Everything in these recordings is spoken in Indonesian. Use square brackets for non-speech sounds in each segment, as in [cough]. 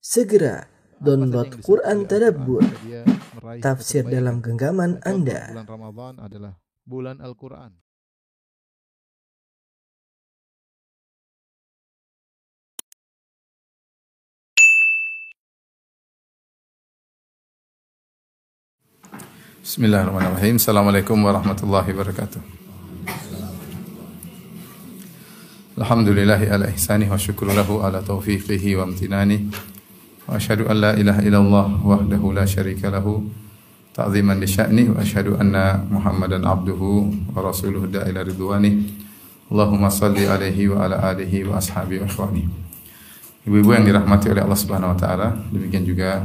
Segera download Quran Tadabbur, tafsir dalam genggaman Anda. Bulan Ramadan adalah bulan Al-Quran. Bismillahirrahmanirrahim. Assalamualaikum warahmatullahi wabarakatuh. Alhamdulillahi ala ihsanih wa syukru lahu ala taufiqihi wa amtinani. Wa asyhadu an la ilaha illallah wahdahu la syarika lahu ta'ziman li sya'ni wa asyhadu anna Muhammadan abduhu wa rasuluhu da'ila ridwani. Allahumma salli alaihi wa ala alihi wa ashabihi wa ikhwani. Ibu-ibu yang dirahmati oleh Allah Subhanahu wa taala, demikian juga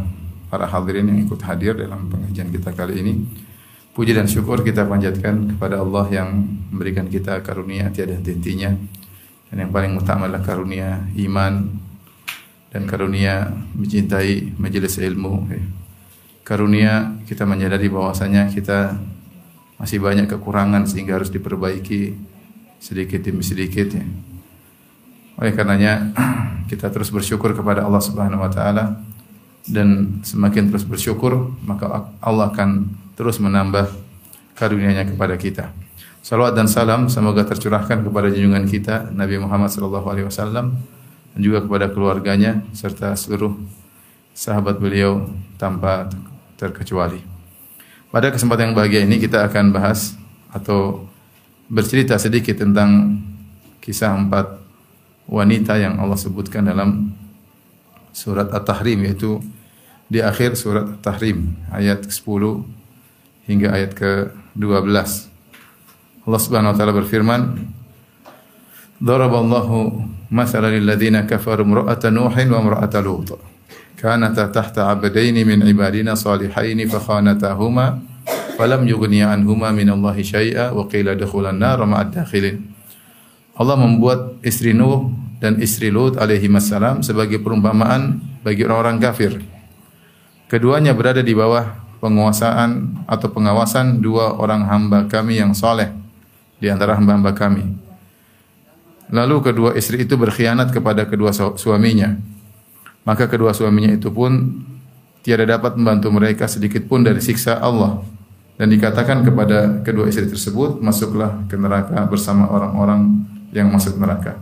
para hadirin yang ikut hadir dalam pengajian kita kali ini. Puji dan syukur kita panjatkan kepada Allah yang memberikan kita karunia tiada henti-hentinya. Dan yang paling utama adalah karunia iman dan karunia mencintai majelis ilmu. Karunia kita menyadari bahwasanya kita masih banyak kekurangan sehingga harus diperbaiki sedikit demi sedikit ya. Oleh karenanya [clears throat] kita terus bersyukur kepada Allah Subhanahu wa taala dan semakin terus bersyukur maka Allah akan terus menambah karunia-Nya kepada kita. Salawat dan salam semoga tercurahkan kepada junjungan kita Nabi Muhammad sallallahu alaihi wasallam dan juga kepada keluarganya serta seluruh sahabat beliau tanpa terkecuali. Pada kesempatan yang bahagia ini kita akan bahas atau bercerita sedikit tentang kisah empat wanita yang Allah sebutkan dalam surat At-Tahrim yaitu di akhir surat At-Tahrim ayat ke-10 hingga ayat ke-12. Allah Subhanahu wa taala berfirman, "Daraballahu mathalan lil ladzina kafaru imra'ata Nuhin wa imra'ata Lut. Kanata tahta 'abdaini min ibadina salihaini fa khanatahuma falam yughniya anhuma min Allahi syai'a wa qila dukhulan nar ma'ad dakhilin." Allah membuat istri Nuh dan istri Lut alaihi wassalam sebagai perumpamaan bagi orang-orang kafir. Keduanya berada di bawah penguasaan atau pengawasan dua orang hamba kami yang soleh di antara hamba-hamba kami. Lalu kedua istri itu berkhianat kepada kedua su- suaminya. Maka kedua suaminya itu pun tiada dapat membantu mereka sedikit pun dari siksa Allah. Dan dikatakan kepada kedua istri tersebut, masuklah ke neraka bersama orang-orang yang masuk neraka.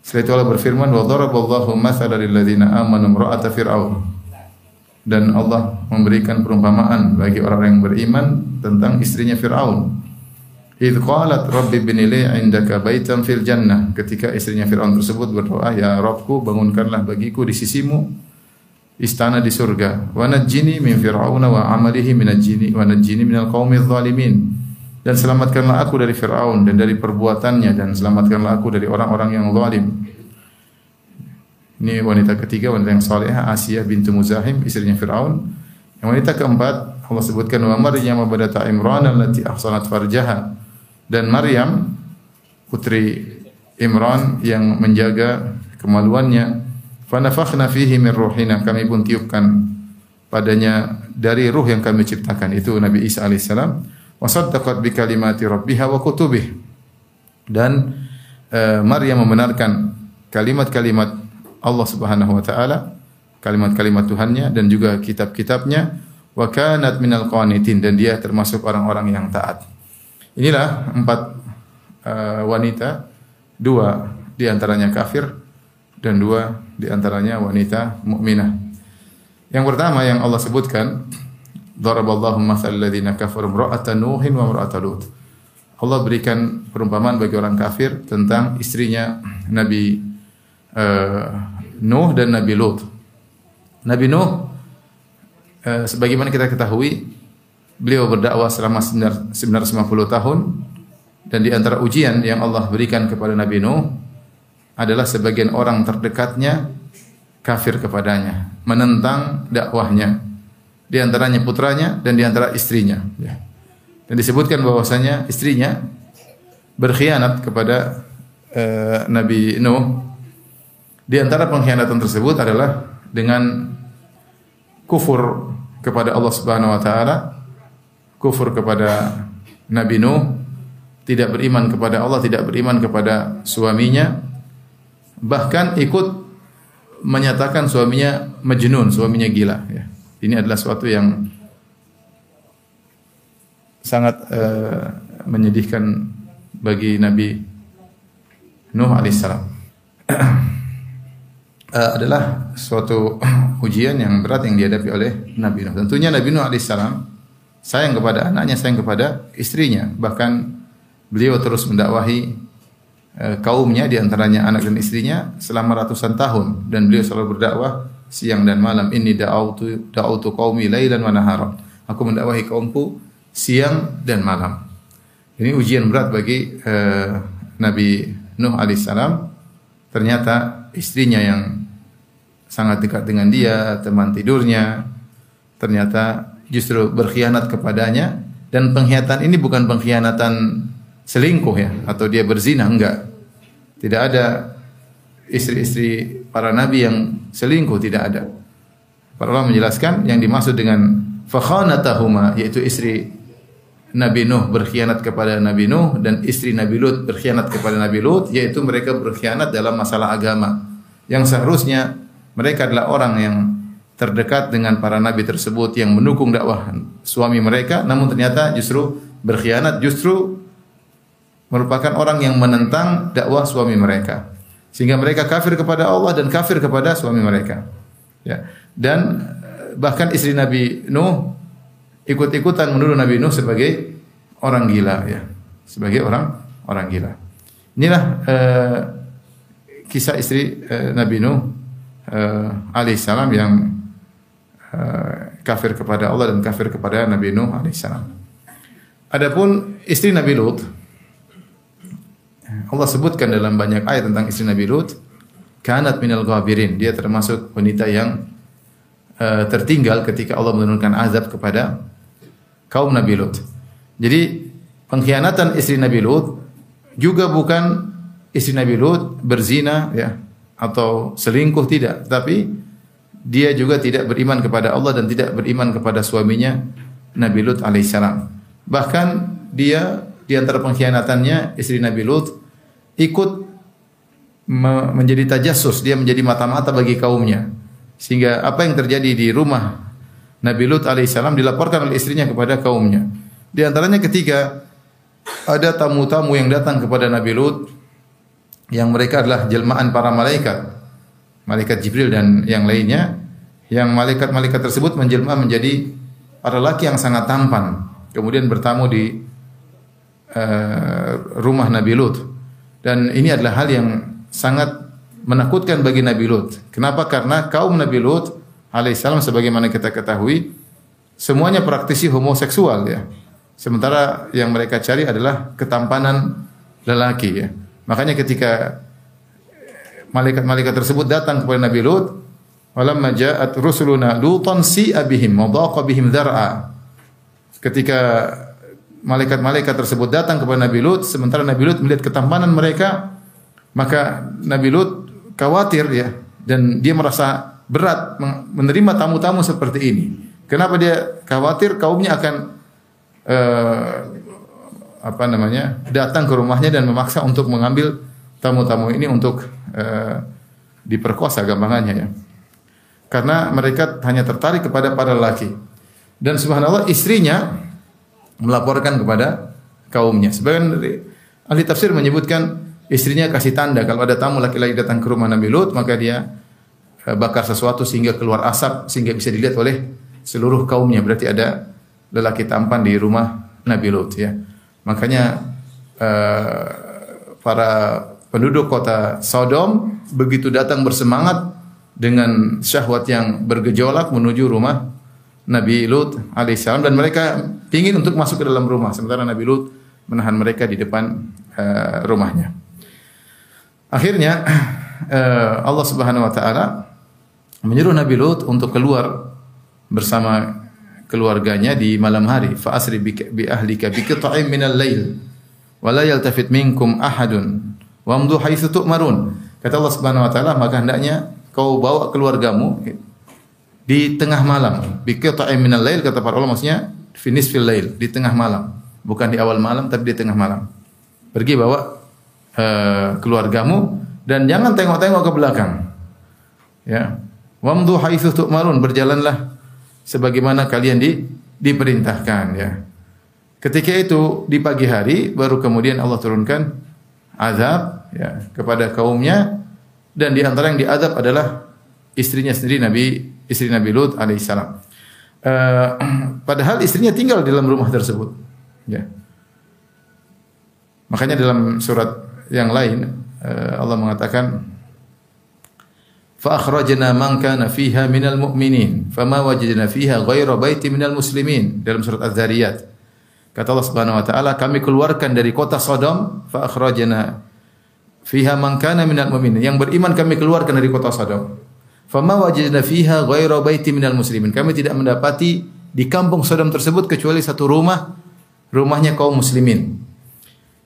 Setelah itu Allah berfirman, "Wa daraballahu mathalan lil ladzina amanu imra'ata fir'aun." Dan Allah memberikan perumpamaan bagi orang yang beriman tentang istrinya Firaun. Idh qalat rabbi ibni li 'indaka baitan fil jannah. Ketika istrinya Firaun tersebut berdoa, "Ya Rabbku, bangunkanlah bagiku di sisimu istana di surga. Wa najjini min fir'auna wa 'amalihi min najjini wa najjini minal qaumidz zalimin." Dan selamatkanlah aku dari Firaun dan dari perbuatannya dan selamatkanlah aku dari orang-orang yang zalim. Ini wanita ketiga, wanita yang salehah, Asia bintu Muzahim, istrinya Firaun. Yang wanita keempat, Allah sebutkan wa Maryam badata Imran allati ahsanat farjaha. Dan Maryam putri Imran yang menjaga kemaluannya. Fanafakhna fihi min ruhina, kami pun tiupkan padanya dari ruh yang kami ciptakan itu Nabi Isa alaihissalam. Wa saddaqat bi kalimati rabbiha wa kutubih. Dan uh, Maryam membenarkan kalimat-kalimat Allah Subhanahu wa taala, kalimat-kalimat Tuhannya dan juga kitab-kitabnya wa kanat minal qanitin dan dia termasuk orang-orang yang taat. Inilah empat uh, wanita, dua di antaranya kafir dan dua di antaranya wanita mukminah. Yang pertama yang Allah sebutkan Daraballahu mathal ladzina kafaru Nuhin wa Lut. Allah berikan perumpamaan bagi orang kafir tentang istrinya Nabi uh, Nuh dan Nabi Lut. Nabi Nuh uh, sebagaimana kita ketahui beliau berdakwah selama 950 tahun dan di antara ujian yang Allah berikan kepada Nabi Nuh adalah sebagian orang terdekatnya kafir kepadanya, menentang dakwahnya. Di antaranya putranya dan di antara istrinya. Ya. Dan disebutkan bahwasanya istrinya berkhianat kepada uh, Nabi Nuh. Di antara pengkhianatan tersebut adalah dengan kufur kepada Allah Subhanahu wa taala, kufur kepada Nabi Nuh, tidak beriman kepada Allah, tidak beriman kepada suaminya, bahkan ikut menyatakan suaminya majnun, suaminya gila ya. Ini adalah suatu yang sangat uh, menyedihkan bagi Nabi Nuh alaihissalam. uh, [clears throat] adalah suatu [clears throat] ujian yang berat yang dihadapi oleh Nabi Nuh. Tentunya Nabi Nuh alaihissalam sayang kepada anaknya, sayang kepada istrinya. Bahkan beliau terus mendakwahi uh, kaumnya di antaranya anak dan istrinya selama ratusan tahun dan beliau selalu berdakwah siang dan malam. Ini da'autu da'autu qaumi lailan wa nahara. Aku mendakwahi kaumku siang dan malam. Ini ujian berat bagi uh, Nabi Nuh alaihissalam. Ternyata istrinya yang sangat dekat dengan dia, teman tidurnya, ternyata justru berkhianat kepadanya dan pengkhianatan ini bukan pengkhianatan selingkuh ya atau dia berzina enggak. Tidak ada istri-istri para nabi yang selingkuh tidak ada. Para ulama menjelaskan yang dimaksud dengan fakhanatahuma yaitu istri Nabi Nuh berkhianat kepada Nabi Nuh dan istri Nabi Lut berkhianat kepada Nabi Lut yaitu mereka berkhianat dalam masalah agama yang seharusnya mereka adalah orang yang terdekat dengan para nabi tersebut yang mendukung dakwah suami mereka. Namun ternyata justru berkhianat justru merupakan orang yang menentang dakwah suami mereka. Sehingga mereka kafir kepada Allah dan kafir kepada suami mereka. Ya. Dan bahkan istri Nabi Nuh ikut-ikutan menuduh Nabi Nuh sebagai orang gila ya, sebagai orang orang gila. Inilah uh, kisah istri uh, Nabi Nuh uh, alaihissalam yang kafir kepada Allah dan kafir kepada Nabi Nuh alaihissalam. Adapun istri Nabi Lut Allah sebutkan dalam banyak ayat tentang istri Nabi Lut kanat minal ghabirin dia termasuk wanita yang uh, tertinggal ketika Allah menurunkan azab kepada kaum Nabi Lut. Jadi pengkhianatan istri Nabi Lut juga bukan istri Nabi Lut berzina ya atau selingkuh tidak, tapi dia juga tidak beriman kepada Allah dan tidak beriman kepada suaminya Nabi Lut alaihissalam. Bahkan dia di antara pengkhianatannya istri Nabi Lut ikut menjadi tajassus, dia menjadi mata-mata bagi kaumnya. Sehingga apa yang terjadi di rumah Nabi Lut alaihissalam dilaporkan oleh istrinya kepada kaumnya. Di antaranya ketika ada tamu-tamu yang datang kepada Nabi Lut yang mereka adalah jelmaan para malaikat, malaikat Jibril dan yang lainnya, yang malaikat-malaikat tersebut menjelma menjadi para laki yang sangat tampan, kemudian bertamu di uh, rumah Nabi Lut. Dan ini adalah hal yang sangat menakutkan bagi Nabi Lut. Kenapa? Karena kaum Nabi Lut alaihissalam sebagaimana kita ketahui semuanya praktisi homoseksual ya. Sementara yang mereka cari adalah ketampanan lelaki ya. Makanya ketika malaikat-malaikat tersebut datang kepada Nabi Lut, walamma ja'at rusuluna lutan si abihim wa bihim dhar'a. Ketika malaikat-malaikat tersebut datang kepada Nabi Lut, sementara Nabi Lut melihat ketampanan mereka, maka Nabi Lut khawatir ya dan dia merasa berat menerima tamu-tamu seperti ini. Kenapa dia khawatir kaumnya akan uh, apa namanya datang ke rumahnya dan memaksa untuk mengambil tamu-tamu ini untuk uh, diperkosa gampangannya ya. Karena mereka hanya tertarik kepada para laki. Dan subhanallah istrinya melaporkan kepada kaumnya. Sebagian ahli tafsir menyebutkan istrinya kasih tanda kalau ada tamu laki-laki datang ke rumah Nabi Lut maka dia Eh, bakar sesuatu sehingga keluar asap sehingga bisa dilihat oleh seluruh kaumnya. Berarti ada lelaki tampan di rumah Nabi Lut ya. Makanya uh, para penduduk kota Sodom begitu datang bersemangat dengan syahwat yang bergejolak menuju rumah Nabi Lut alaihissalam dan mereka ingin untuk masuk ke dalam rumah sementara Nabi Lut menahan mereka di depan uh, rumahnya. Akhirnya uh, [clears throat] Allah Subhanahu wa taala menyuruh Nabi Lut untuk keluar bersama keluarganya di malam hari. Fa asri bi ahlika bi qita'in minal lail wa la yaltafit minkum ahadun wa amdu haitsu tu'marun. Kata Allah Subhanahu wa taala, maka hendaknya kau bawa keluargamu di tengah malam. Bi qita'in minal lail kata para ulama maksudnya finis fil lail, di tengah malam. Bukan di awal malam tapi di tengah malam. Pergi bawa uh, keluargamu dan jangan tengok-tengok ke belakang Ya. Wamdu haitsu tu'marun, berjalanlah sebagaimana kalian di diperintahkan ya. Ketika itu di pagi hari baru kemudian Allah turunkan azab ya, kepada kaumnya dan di antara yang diazab adalah istrinya sendiri Nabi istri Nabi Lut alaihissalam. Uh, eh, [clears throat] padahal istrinya tinggal dalam rumah tersebut. Ya. Makanya dalam surat yang lain uh, Allah mengatakan fa akhrajna man kana fiha minal mu'minin fama wajadna fiha ghaira baiti minal muslimin dalam surat Az-Zariyat kata Allah Subhanahu wa taala kami keluarkan dari kota Sodom fa akhrajna fiha man kana minal mu'minin. Yang beriman kami keluarkan dari kota Sodom. Fama wajadna fiha ghaira baiti minal muslimin. Kami tidak mendapati di kampung Sodom tersebut kecuali satu rumah rumahnya kaum muslimin.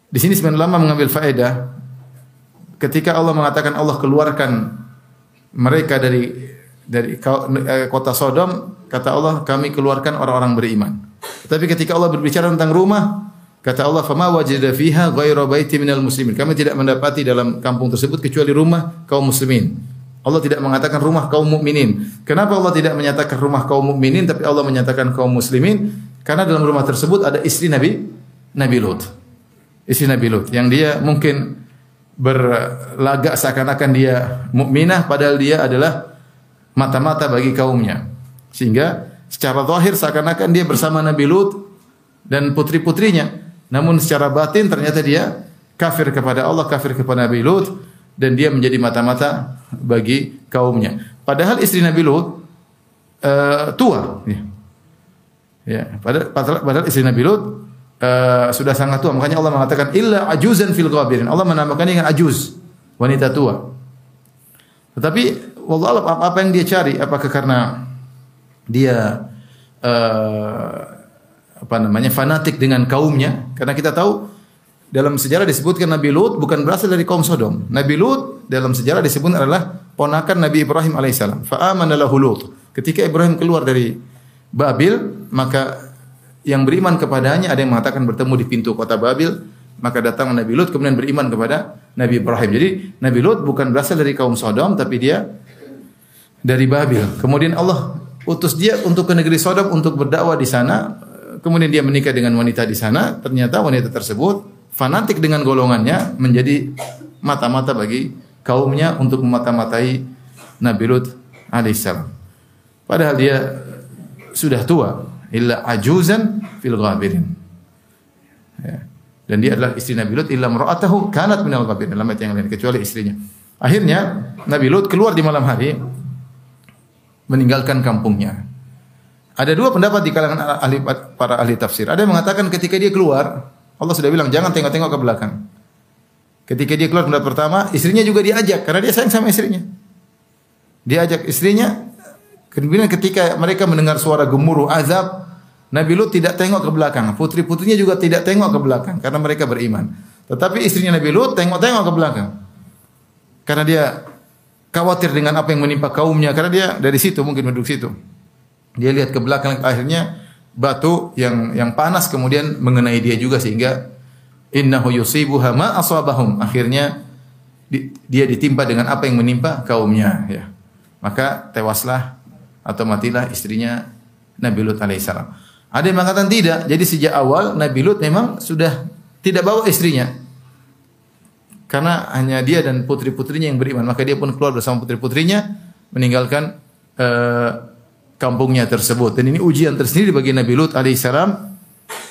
Di sini sebenarnya lama mengambil faedah ketika Allah mengatakan Allah keluarkan mereka dari dari eh, kota Sodom kata Allah kami keluarkan orang-orang beriman. Tapi ketika Allah berbicara tentang rumah kata Allah fama wajada fiha ghairu baiti minal muslimin. Kami tidak mendapati dalam kampung tersebut kecuali rumah kaum muslimin. Allah tidak mengatakan rumah kaum mukminin. Kenapa Allah tidak menyatakan rumah kaum mukminin tapi Allah menyatakan kaum muslimin? Karena dalam rumah tersebut ada istri Nabi Nabi Lut. Istri Nabi Lut yang dia mungkin berlagak seakan-akan dia mukminah padahal dia adalah mata-mata bagi kaumnya. Sehingga secara zahir seakan-akan dia bersama Nabi Lut dan putri-putrinya. Namun secara batin ternyata dia kafir kepada Allah, kafir kepada Nabi Lut dan dia menjadi mata-mata bagi kaumnya. Padahal istri Nabi Lut uh, tua. Ya. ya. Padahal, padahal istri Nabi Lut uh, sudah sangat tua. Makanya Allah mengatakan illa ajuzan fil ghabirin. Allah menamakan dengan ajuz, wanita tua. Tetapi wallah apa, apa yang dia cari? Apakah karena dia uh, apa namanya fanatik dengan kaumnya? Karena kita tahu dalam sejarah disebutkan Nabi Lut bukan berasal dari kaum Sodom. Nabi Lut dalam sejarah disebut adalah ponakan Nabi Ibrahim alaihissalam. Fa'amana Lut. Ketika Ibrahim keluar dari Babil, maka yang beriman kepadanya ada yang mengatakan bertemu di pintu kota Babil maka datang Nabi Lut kemudian beriman kepada Nabi Ibrahim. Jadi Nabi Lut bukan berasal dari kaum Sodom tapi dia dari Babil. Kemudian Allah utus dia untuk ke negeri Sodom untuk berdakwah di sana. Kemudian dia menikah dengan wanita di sana. Ternyata wanita tersebut fanatik dengan golongannya menjadi mata-mata bagi kaumnya untuk memata-matai Nabi Lut alaihissalam. Padahal dia sudah tua, illa ajuzan fil ghabirin. Ya. Dan dia adalah istri Nabi Lut illa mar'atahu kanat minal ghabirin dalam ayat yang lain kecuali istrinya. Akhirnya Nabi Lut keluar di malam hari meninggalkan kampungnya. Ada dua pendapat di kalangan ahli para ahli tafsir. Ada yang mengatakan ketika dia keluar, Allah sudah bilang jangan tengok-tengok ke belakang. Ketika dia keluar pendapat pertama, istrinya juga diajak karena dia sayang sama istrinya. Dia ajak istrinya Kemudian ketika mereka mendengar suara gemuruh azab, Nabi Lut tidak tengok ke belakang. Putri-putrinya juga tidak tengok ke belakang karena mereka beriman. Tetapi istrinya Nabi Lut tengok-tengok ke belakang. Karena dia khawatir dengan apa yang menimpa kaumnya karena dia dari situ mungkin duduk situ. Dia lihat ke belakang akhirnya batu yang yang panas kemudian mengenai dia juga sehingga innahu yusibuha ma asabahum. Akhirnya dia ditimpa dengan apa yang menimpa kaumnya ya. Maka tewaslah atau matilah istrinya Nabi Lut alaihissalam. Ada yang mengatakan tidak. Jadi sejak awal Nabi Lut memang sudah tidak bawa istrinya. Karena hanya dia dan putri-putrinya yang beriman. Maka dia pun keluar bersama putri-putrinya meninggalkan uh, kampungnya tersebut. Dan ini ujian tersendiri bagi Nabi Lut alaihissalam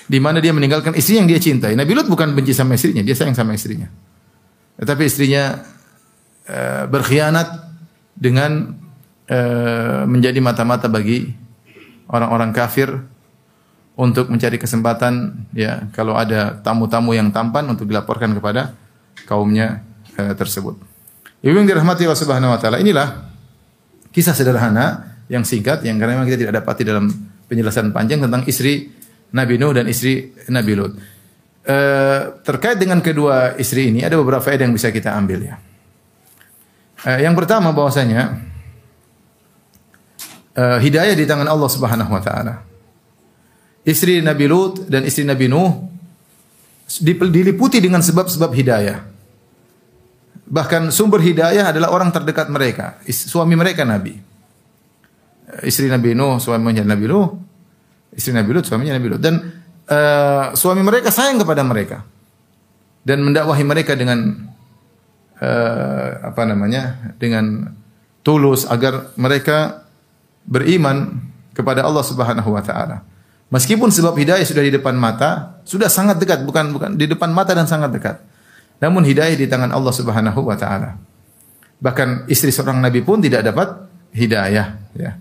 di mana dia meninggalkan istri yang dia cintai. Nabi Lut bukan benci sama istrinya, dia sayang sama istrinya. Tetapi istrinya uh, berkhianat dengan Eh, menjadi mata-mata bagi orang-orang kafir untuk mencari kesempatan ya kalau ada tamu-tamu yang tampan untuk dilaporkan kepada kaumnya e, tersebut. Ibu yang dirahmati Allah Subhanahu wa taala, inilah kisah sederhana yang singkat yang karena memang kita tidak dapati dalam penjelasan panjang tentang istri Nabi Nuh dan istri Nabi Lut. E, terkait dengan kedua istri ini ada beberapa faedah yang bisa kita ambil ya. E, yang pertama bahwasanya uh, hidayah di tangan Allah Subhanahu wa taala. Istri Nabi Lut dan istri Nabi Nuh diliputi dengan sebab-sebab hidayah. Bahkan sumber hidayah adalah orang terdekat mereka, suami mereka Nabi. Eh, Istri Nabi Nuh, suaminya Nabi Nuh, istri Nabi Lut, suaminya Nabi Lut. Dan eh, suami mereka sayang kepada mereka dan mendakwahi mereka dengan eh, apa namanya dengan tulus agar mereka beriman kepada Allah Subhanahu wa taala. Meskipun sebab hidayah sudah di depan mata, sudah sangat dekat, bukan bukan di depan mata dan sangat dekat. Namun hidayah di tangan Allah Subhanahu wa taala. Bahkan istri seorang nabi pun tidak dapat hidayah, ya.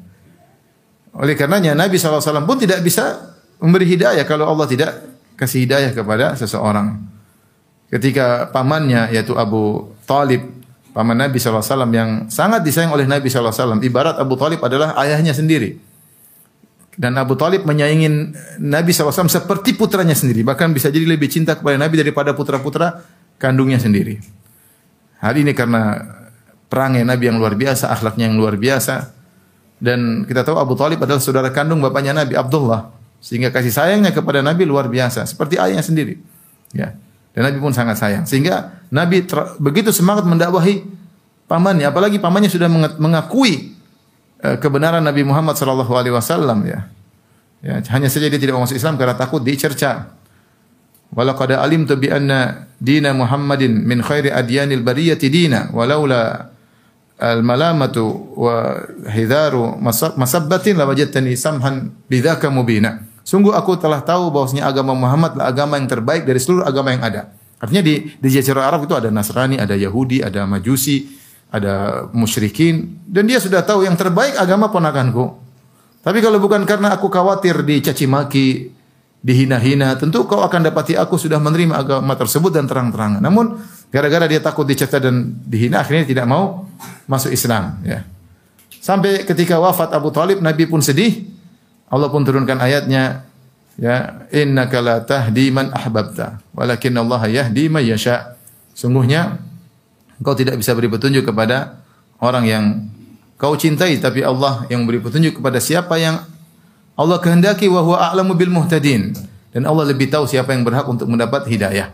Oleh karenanya Nabi SAW pun tidak bisa memberi hidayah kalau Allah tidak kasih hidayah kepada seseorang. Ketika pamannya yaitu Abu Talib, paman Nabi SAW yang sangat disayang oleh Nabi SAW. Ibarat Abu Talib adalah ayahnya sendiri. Dan Abu Talib menyayangin Nabi SAW seperti putranya sendiri. Bahkan bisa jadi lebih cinta kepada Nabi daripada putra-putra kandungnya sendiri. Hari ini karena perangnya Nabi yang luar biasa, akhlaknya yang luar biasa. Dan kita tahu Abu Talib adalah saudara kandung bapaknya Nabi Abdullah. Sehingga kasih sayangnya kepada Nabi luar biasa. Seperti ayahnya sendiri. Ya. Dan Nabi pun sangat sayang. Sehingga Nabi begitu semangat mendakwahi pamannya. Apalagi pamannya sudah mengakui kebenaran Nabi Muhammad sallallahu alaihi wasallam ya. Ya, hanya saja dia tidak masuk Islam karena takut dicerca. Walaqad alimtu bi anna dina Muhammadin min khairi adyanil bariyati dina walaula al malamatu wa masab- masabbatin la wajadtani samhan bidzaka mubina. Sungguh aku telah tahu bahwasanya agama Muhammad adalah agama yang terbaik dari seluruh agama yang ada. Artinya di di Jazirah Arab itu ada Nasrani, ada Yahudi, ada Majusi, ada musyrikin dan dia sudah tahu yang terbaik agama ponakanku. Tapi kalau bukan karena aku khawatir dicaci maki, dihina-hina, tentu kau akan dapati aku sudah menerima agama tersebut dan terang-terangan. Namun gara-gara dia takut dicerca dan dihina, akhirnya tidak mau masuk Islam. Ya. Sampai ketika wafat Abu Talib, Nabi pun sedih. Allah pun turunkan ayatnya, ya innaka la tahdi ahbabta, walakin Allah yahdi man yasha. Sungguhnya engkau tidak bisa beri petunjuk kepada orang yang kau cintai tapi Allah yang beri petunjuk kepada siapa yang Allah kehendaki wa huwa a'lamu bil muhtadin dan Allah lebih tahu siapa yang berhak untuk mendapat hidayah.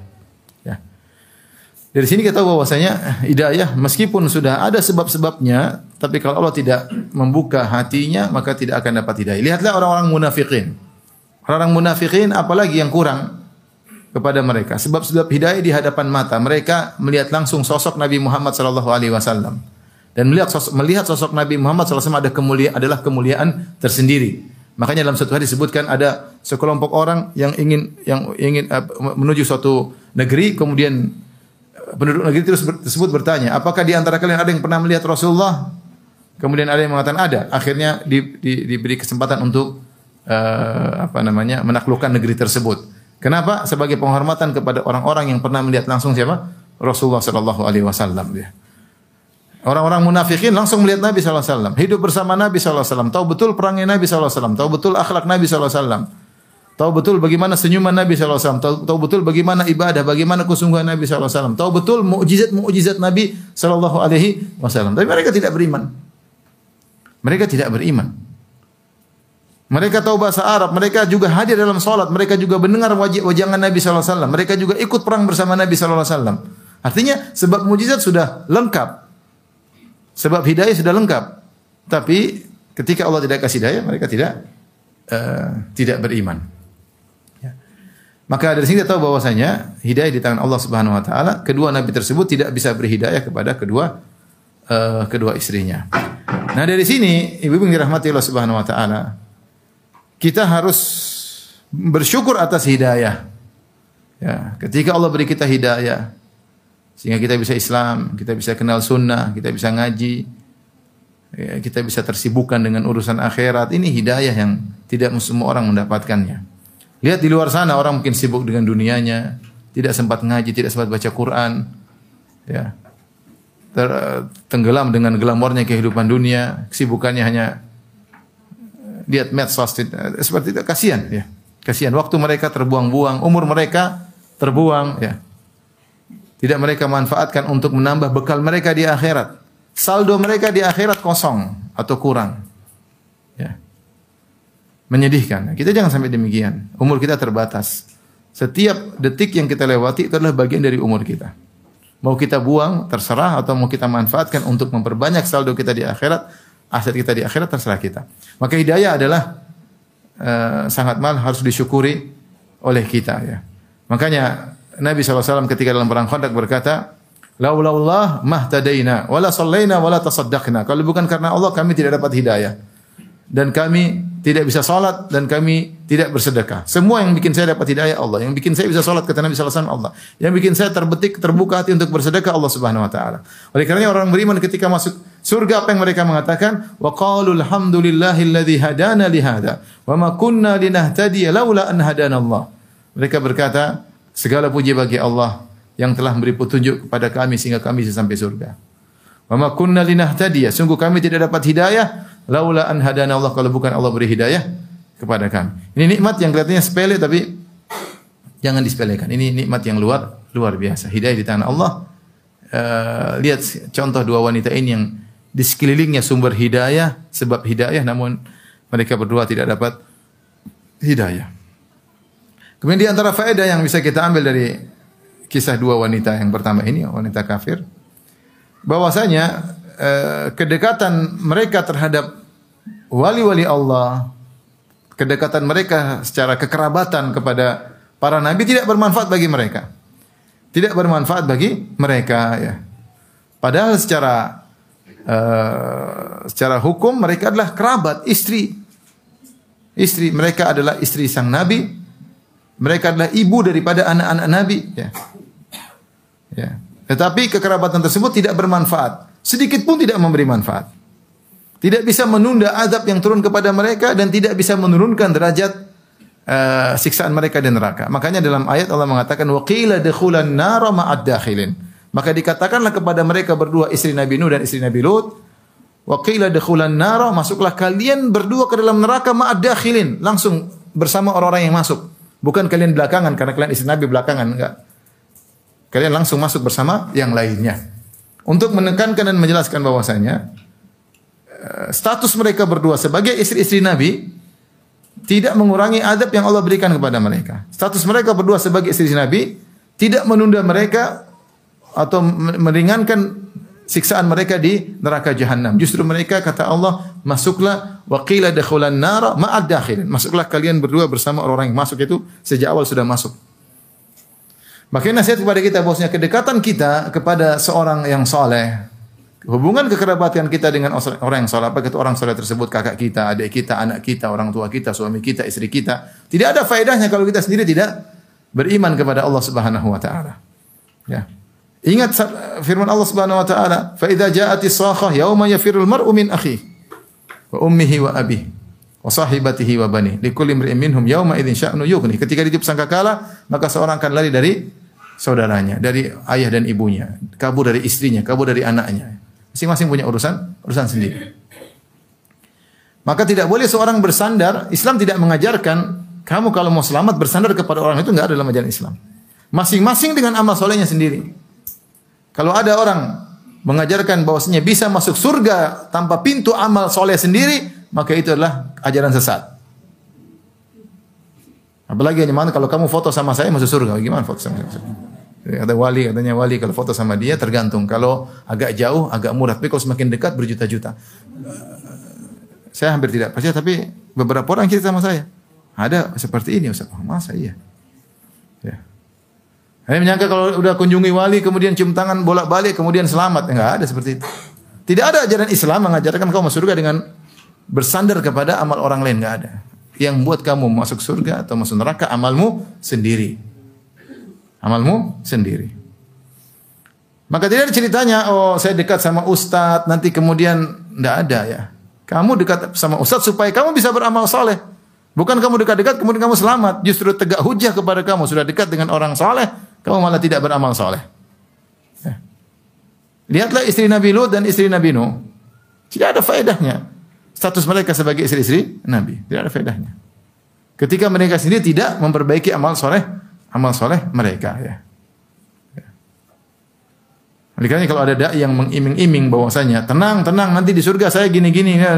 Ya. Dari sini kita tahu bahwasanya hidayah meskipun sudah ada sebab-sebabnya tapi kalau Allah tidak membuka hatinya maka tidak akan dapat hidayah. Lihatlah orang-orang munafikin. Orang-orang munafikin apalagi yang kurang kepada mereka. Sebab-sebab hidayah di hadapan mata. Mereka melihat langsung sosok Nabi Muhammad sallallahu alaihi wasallam. Dan melihat sosok, melihat sosok Nabi Muhammad wasallam ada kemuliaan adalah kemuliaan tersendiri. Makanya dalam satu hadis disebutkan ada sekelompok orang yang ingin yang ingin uh, menuju suatu negeri kemudian uh, penduduk negeri terus ber, tersebut bertanya, apakah di antara kalian ada yang pernah melihat Rasulullah? Kemudian ada yang mengatakan ada. Akhirnya di, di, diberi kesempatan untuk uh, apa namanya menaklukkan negeri tersebut. Kenapa? Sebagai penghormatan kepada orang-orang yang pernah melihat langsung siapa? Rasulullah Shallallahu Alaihi Wasallam. Ya. Orang-orang munafikin langsung melihat Nabi SAW. Hidup bersama Nabi SAW. Tahu betul perangnya Nabi SAW. Tahu betul akhlak Nabi SAW. Tahu betul bagaimana senyuman Nabi SAW. Tahu, tahu betul bagaimana ibadah, bagaimana kesungguhan Nabi SAW. Tahu betul mukjizat-mukjizat Nabi Sallallahu Alaihi Wasallam. Tapi mereka tidak beriman. Mereka tidak beriman. Mereka tahu bahasa Arab, mereka juga hadir dalam salat, mereka juga mendengar wajah wajangan Nabi SAW. Mereka juga ikut perang bersama Nabi SAW. Artinya sebab mukjizat sudah lengkap. Sebab hidayah sudah lengkap. Tapi ketika Allah tidak kasih hidayah, mereka tidak uh, tidak beriman. Ya. Maka dari sini kita tahu bahwasanya hidayah di tangan Allah Subhanahu wa taala. Kedua nabi tersebut tidak bisa beri hidayah kepada kedua uh, kedua istrinya. Nah, dari sini ibu-ibu dirahmati Allah Subhanahu wa taala, kita harus bersyukur atas hidayah. Ya, ketika Allah beri kita hidayah, sehingga kita bisa Islam, kita bisa kenal sunnah, kita bisa ngaji, ya, kita bisa tersibukkan dengan urusan akhirat. Ini hidayah yang tidak semua orang mendapatkannya. Lihat di luar sana orang mungkin sibuk dengan dunianya, tidak sempat ngaji, tidak sempat baca Quran, ya, ter, tenggelam dengan glamornya kehidupan dunia, kesibukannya hanya lihat medsos, seperti itu. Kasihan, ya, kasihan. Waktu mereka terbuang-buang, umur mereka terbuang, ya. Tidak mereka manfaatkan untuk menambah bekal mereka di akhirat. Saldo mereka di akhirat kosong atau kurang. Ya. Menyedihkan. Kita jangan sampai demikian. Umur kita terbatas. Setiap detik yang kita lewati itu adalah bagian dari umur kita. Mau kita buang terserah atau mau kita manfaatkan untuk memperbanyak saldo kita di akhirat, aset kita di akhirat terserah kita. Maka hidayah adalah uh, sangat mal harus disyukuri oleh kita ya. Makanya Nabi SAW ketika dalam perang Khandaq berkata, Laulallah mahtadaina wala sallaina wala tasaddaqna. Kalau bukan karena Allah kami tidak dapat hidayah dan kami tidak bisa salat dan kami tidak bersedekah. Semua yang bikin saya dapat hidayah Allah, yang bikin saya bisa salat kata Nabi sallallahu Allah, yang bikin saya terbetik terbuka hati untuk bersedekah Allah Subhanahu wa taala. Oleh karenanya orang beriman ketika masuk surga apa yang mereka mengatakan? Wa qalu alhamdulillahilladzi hadana li hadza wa ma kunna linahtadiya laula an hadana Allah. Mereka berkata, segala puji bagi Allah yang telah memberi petunjuk kepada kami sehingga kami bisa sampai surga. Wa ma kunna linahtadiya, sungguh kami tidak dapat hidayah laula an hadana Allah kalau bukan Allah beri hidayah kepada kami. Ini nikmat yang kelihatannya sepele tapi jangan disepelekan. Ini nikmat yang luar luar biasa. Hidayah di tangan Allah. Uh, lihat contoh dua wanita ini yang di sekelilingnya sumber hidayah sebab hidayah namun mereka berdua tidak dapat hidayah. Kemudian di antara faedah yang bisa kita ambil dari kisah dua wanita yang pertama ini wanita kafir bahwasanya Eh, kedekatan mereka terhadap wali-wali Allah, kedekatan mereka secara kekerabatan kepada para nabi tidak bermanfaat bagi mereka. Tidak bermanfaat bagi mereka ya. Padahal secara uh, secara hukum mereka adalah kerabat, istri. Istri mereka adalah istri sang nabi. Mereka adalah ibu daripada anak-anak nabi ya. Ya. Tetapi kekerabatan tersebut tidak bermanfaat sedikit pun tidak memberi manfaat. Tidak bisa menunda azab yang turun kepada mereka dan tidak bisa menurunkan derajat uh, siksaan mereka di neraka. Makanya dalam ayat Allah mengatakan waqila dakhulan nara ma'ad. Maka dikatakanlah kepada mereka berdua istri Nabi Nuh dan istri Nabi Lut, waqila dakhulan nara masuklah kalian berdua ke dalam neraka ma'ad dakhilin, langsung bersama orang-orang yang masuk. Bukan kalian belakangan karena kalian istri Nabi belakangan enggak. Kalian langsung masuk bersama yang lainnya untuk menekankan dan menjelaskan bahwasanya eh, status mereka berdua sebagai istri-istri Nabi tidak mengurangi adab yang Allah berikan kepada mereka. Status mereka berdua sebagai istri Nabi tidak menunda mereka atau meringankan siksaan mereka di neraka jahanam. Justru mereka kata Allah, masuklah wa qila dakhulan nara ma'ad dakhilin. Masuklah kalian berdua bersama orang yang masuk itu sejak awal sudah masuk. Makanya nasihat kepada kita bosnya kedekatan kita kepada seorang yang soleh, hubungan kekerabatan kita dengan orang yang soleh, apa itu orang soleh tersebut kakak kita, adik kita, anak kita, orang tua kita, suami kita, istri kita, tidak ada faedahnya kalau kita sendiri tidak beriman kepada Allah Subhanahu wa taala. Ya. Ingat firman Allah Subhanahu wa taala, "Fa idza ja'atis sakhah yauma yafirul mar'u min wa ummihi wa abihi." Wa sahibatihi wa bani. Likulli imri'in minhum yawma idzin sya'nu yughni. Ketika ditiup sangkakala, maka seorang akan lari dari saudaranya, dari ayah dan ibunya, kabur dari istrinya, kabur dari anaknya. Masing-masing punya urusan, urusan sendiri. Maka tidak boleh seorang bersandar, Islam tidak mengajarkan kamu kalau mau selamat bersandar kepada orang itu enggak ada dalam ajaran Islam. Masing-masing dengan amal solehnya sendiri. Kalau ada orang mengajarkan bahwasanya bisa masuk surga tanpa pintu amal soleh sendiri, maka itu adalah ajaran sesat. Apalagi gimana kalau kamu foto sama saya masuk surga, gimana foto sama saya? Ada wali katanya wali kalau foto sama dia tergantung. Kalau agak jauh agak murah, tapi kalau semakin dekat berjuta-juta. Saya hampir tidak percaya, tapi beberapa orang cerita sama saya. Ada seperti ini Ustaz. Oh, masa iya? Ya. Saya menyangka kalau udah kunjungi wali kemudian cium tangan bolak-balik kemudian selamat. Enggak ada seperti itu. Tidak ada ajaran Islam mengajarkan kau masuk surga dengan bersandar kepada amal orang lain nggak ada. Yang buat kamu masuk surga atau masuk neraka amalmu sendiri. Amalmu sendiri. Maka tidak ada ceritanya, oh saya dekat sama ustadz, nanti kemudian tidak ada ya. Kamu dekat sama ustadz supaya kamu bisa beramal soleh. Bukan kamu dekat-dekat kemudian kamu selamat. Justru tegak hujah kepada kamu. Sudah dekat dengan orang soleh, kamu malah tidak beramal soleh. Ya. Lihatlah istri Nabi Lut dan istri Nabi Nuh. Tidak ada faedahnya status mereka sebagai istri-istri Nabi. Tidak ada faedahnya. Ketika mereka sendiri tidak memperbaiki amal soleh, amal soleh mereka ya. Oleh karena kalau ada dai yang mengiming-iming bahwasanya tenang, tenang nanti di surga saya gini-gini. Ya,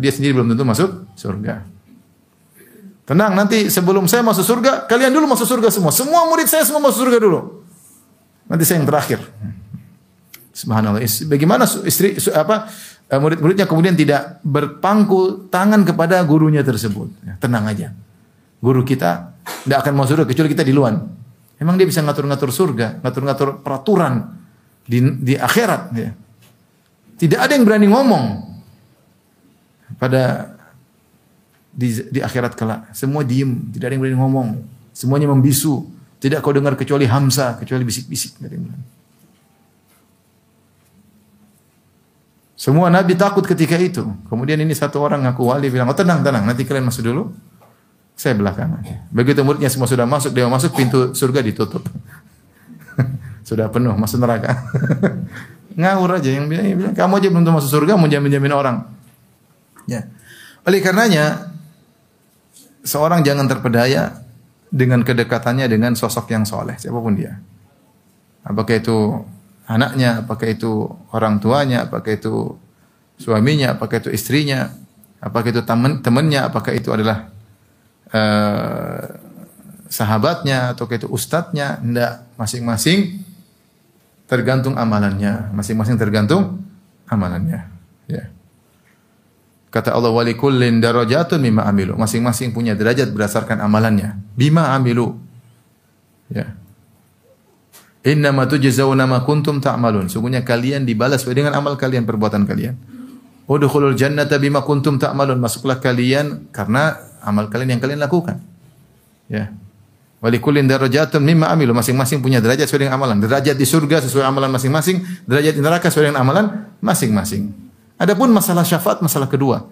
dia sendiri belum tentu masuk surga. Tenang, nanti sebelum saya masuk surga, kalian dulu masuk surga semua. Semua murid saya semua masuk surga dulu. Nanti saya yang terakhir. Subhanallah. Bagaimana istri apa eh, murid-muridnya kemudian tidak berpangku tangan kepada gurunya tersebut. Ya, tenang aja. Guru kita tidak akan masuk surga kecuali kita di luar. Emang dia bisa ngatur-ngatur surga, ngatur-ngatur peraturan di, di akhirat. Ya. Tidak ada yang berani ngomong pada di, di akhirat kelak. Semua diem, tidak ada yang berani ngomong. Semuanya membisu. Tidak kau dengar kecuali Hamzah, kecuali bisik-bisik. Tidak ada yang. Semua Nabi takut ketika itu. Kemudian ini satu orang ngaku wali bilang, oh tenang, tenang, nanti kalian masuk dulu. Saya belakangan. Begitu muridnya semua sudah masuk, dia masuk, pintu surga ditutup. [laughs] sudah penuh, masuk neraka. [laughs] Ngawur aja yang bilang, bilang, kamu aja belum masuk surga, mau jamin-jamin orang. Ya. Oleh karenanya, seorang jangan terpedaya dengan kedekatannya dengan sosok yang soleh, siapa pun dia. Apakah itu anaknya, apakah itu orang tuanya, apakah itu suaminya, apakah itu istrinya, apakah itu teman temannya, apakah itu adalah eh, sahabatnya, atau itu ustadznya, hendak masing-masing tergantung amalannya, masing-masing tergantung amalannya. Ya. Kata Allah wali kullin darajatun mimma amilu. Masing-masing punya derajat berdasarkan amalannya. Bima amilu. Ya. Innama tujzauna ma kuntum ta'malun. Sungguhnya kalian dibalas dengan amal kalian, perbuatan kalian. Udkhulul jannata bima kuntum ta'malun. Masuklah kalian karena amal kalian yang kalian lakukan. Ya. Walikullin darajatun mimma amilu. Masing-masing punya derajat sesuai dengan amalan. Derajat di surga sesuai amalan masing-masing, derajat di neraka sesuai dengan amalan masing-masing. Adapun masalah syafaat masalah kedua.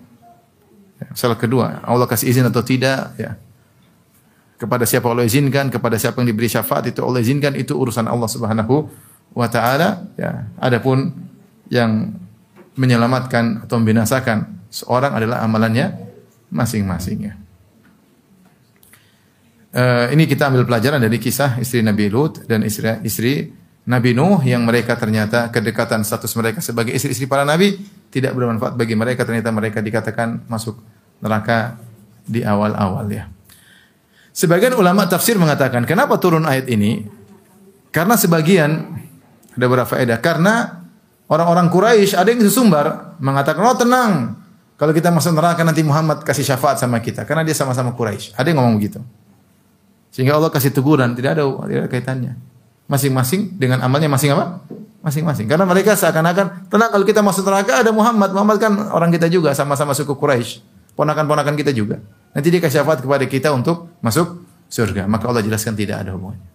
Ya, Masalah kedua, Allah kasih izin atau tidak, ya. Kepada siapa Allah izinkan, kepada siapa yang diberi syafaat itu Allah izinkan itu urusan Allah Subhanahu wa taala, ya. Adapun yang menyelamatkan atau membinasakan seorang adalah amalannya masing-masing ya. Eh, ini kita ambil pelajaran dari kisah istri Nabi Lut dan istri, istri Nabi Nuh yang mereka ternyata kedekatan status mereka sebagai istri-istri para nabi tidak bermanfaat bagi mereka ternyata mereka dikatakan masuk neraka di awal-awal ya. Sebagian ulama tafsir mengatakan kenapa turun ayat ini? Karena sebagian ada beberapa faedah karena orang-orang Quraisy ada yang sesumbar mengatakan oh tenang kalau kita masuk neraka nanti Muhammad kasih syafaat sama kita karena dia sama-sama Quraisy. Ada yang ngomong begitu. Sehingga Allah kasih teguran, tidak ada, tidak ada kaitannya. Masing-masing dengan amalnya masing apa? Masing-masing. Karena mereka seakan-akan, tenang kalau kita masuk neraka ada Muhammad. Muhammad kan orang kita juga, sama-sama suku Quraisy. Ponakan-ponakan kita juga. Nanti dia kasih syafaat kepada kita untuk masuk surga. Maka Allah jelaskan tidak ada hubungannya.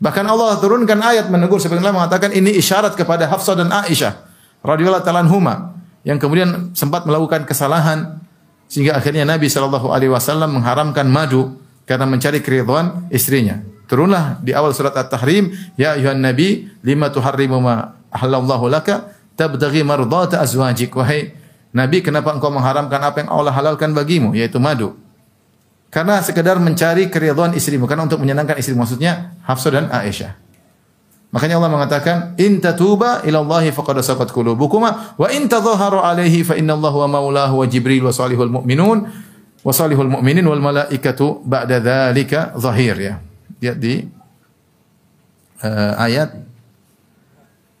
Bahkan Allah turunkan ayat menegur sebagaimana mengatakan ini isyarat kepada Hafsah dan Aisyah radhiyallahu taala anhuma yang kemudian sempat melakukan kesalahan sehingga akhirnya Nabi Shallallahu alaihi wasallam mengharamkan madu karena mencari keridhaan istrinya. Turunlah di awal surat At-Tahrim, ya ayuhan nabi lima tuharrimu ma ahlallahu laka tabtaghi mardata azwajik wahai nabi kenapa engkau mengharamkan apa yang Allah halalkan bagimu yaitu madu? Karena sekedar mencari keridhaan istrimu karena untuk menyenangkan istri maksudnya Hafsah dan Aisyah. Makanya Allah mengatakan in tatuba ila Allah faqad saqat qulubukuma wa in tadhaharu alaihi fa inna Allah wa maulahu wa Jibril wa salihul mu'minun wa salihul mu'minin wal malaikatu ba'da dzalika zahir ya. Lihat di uh, ayat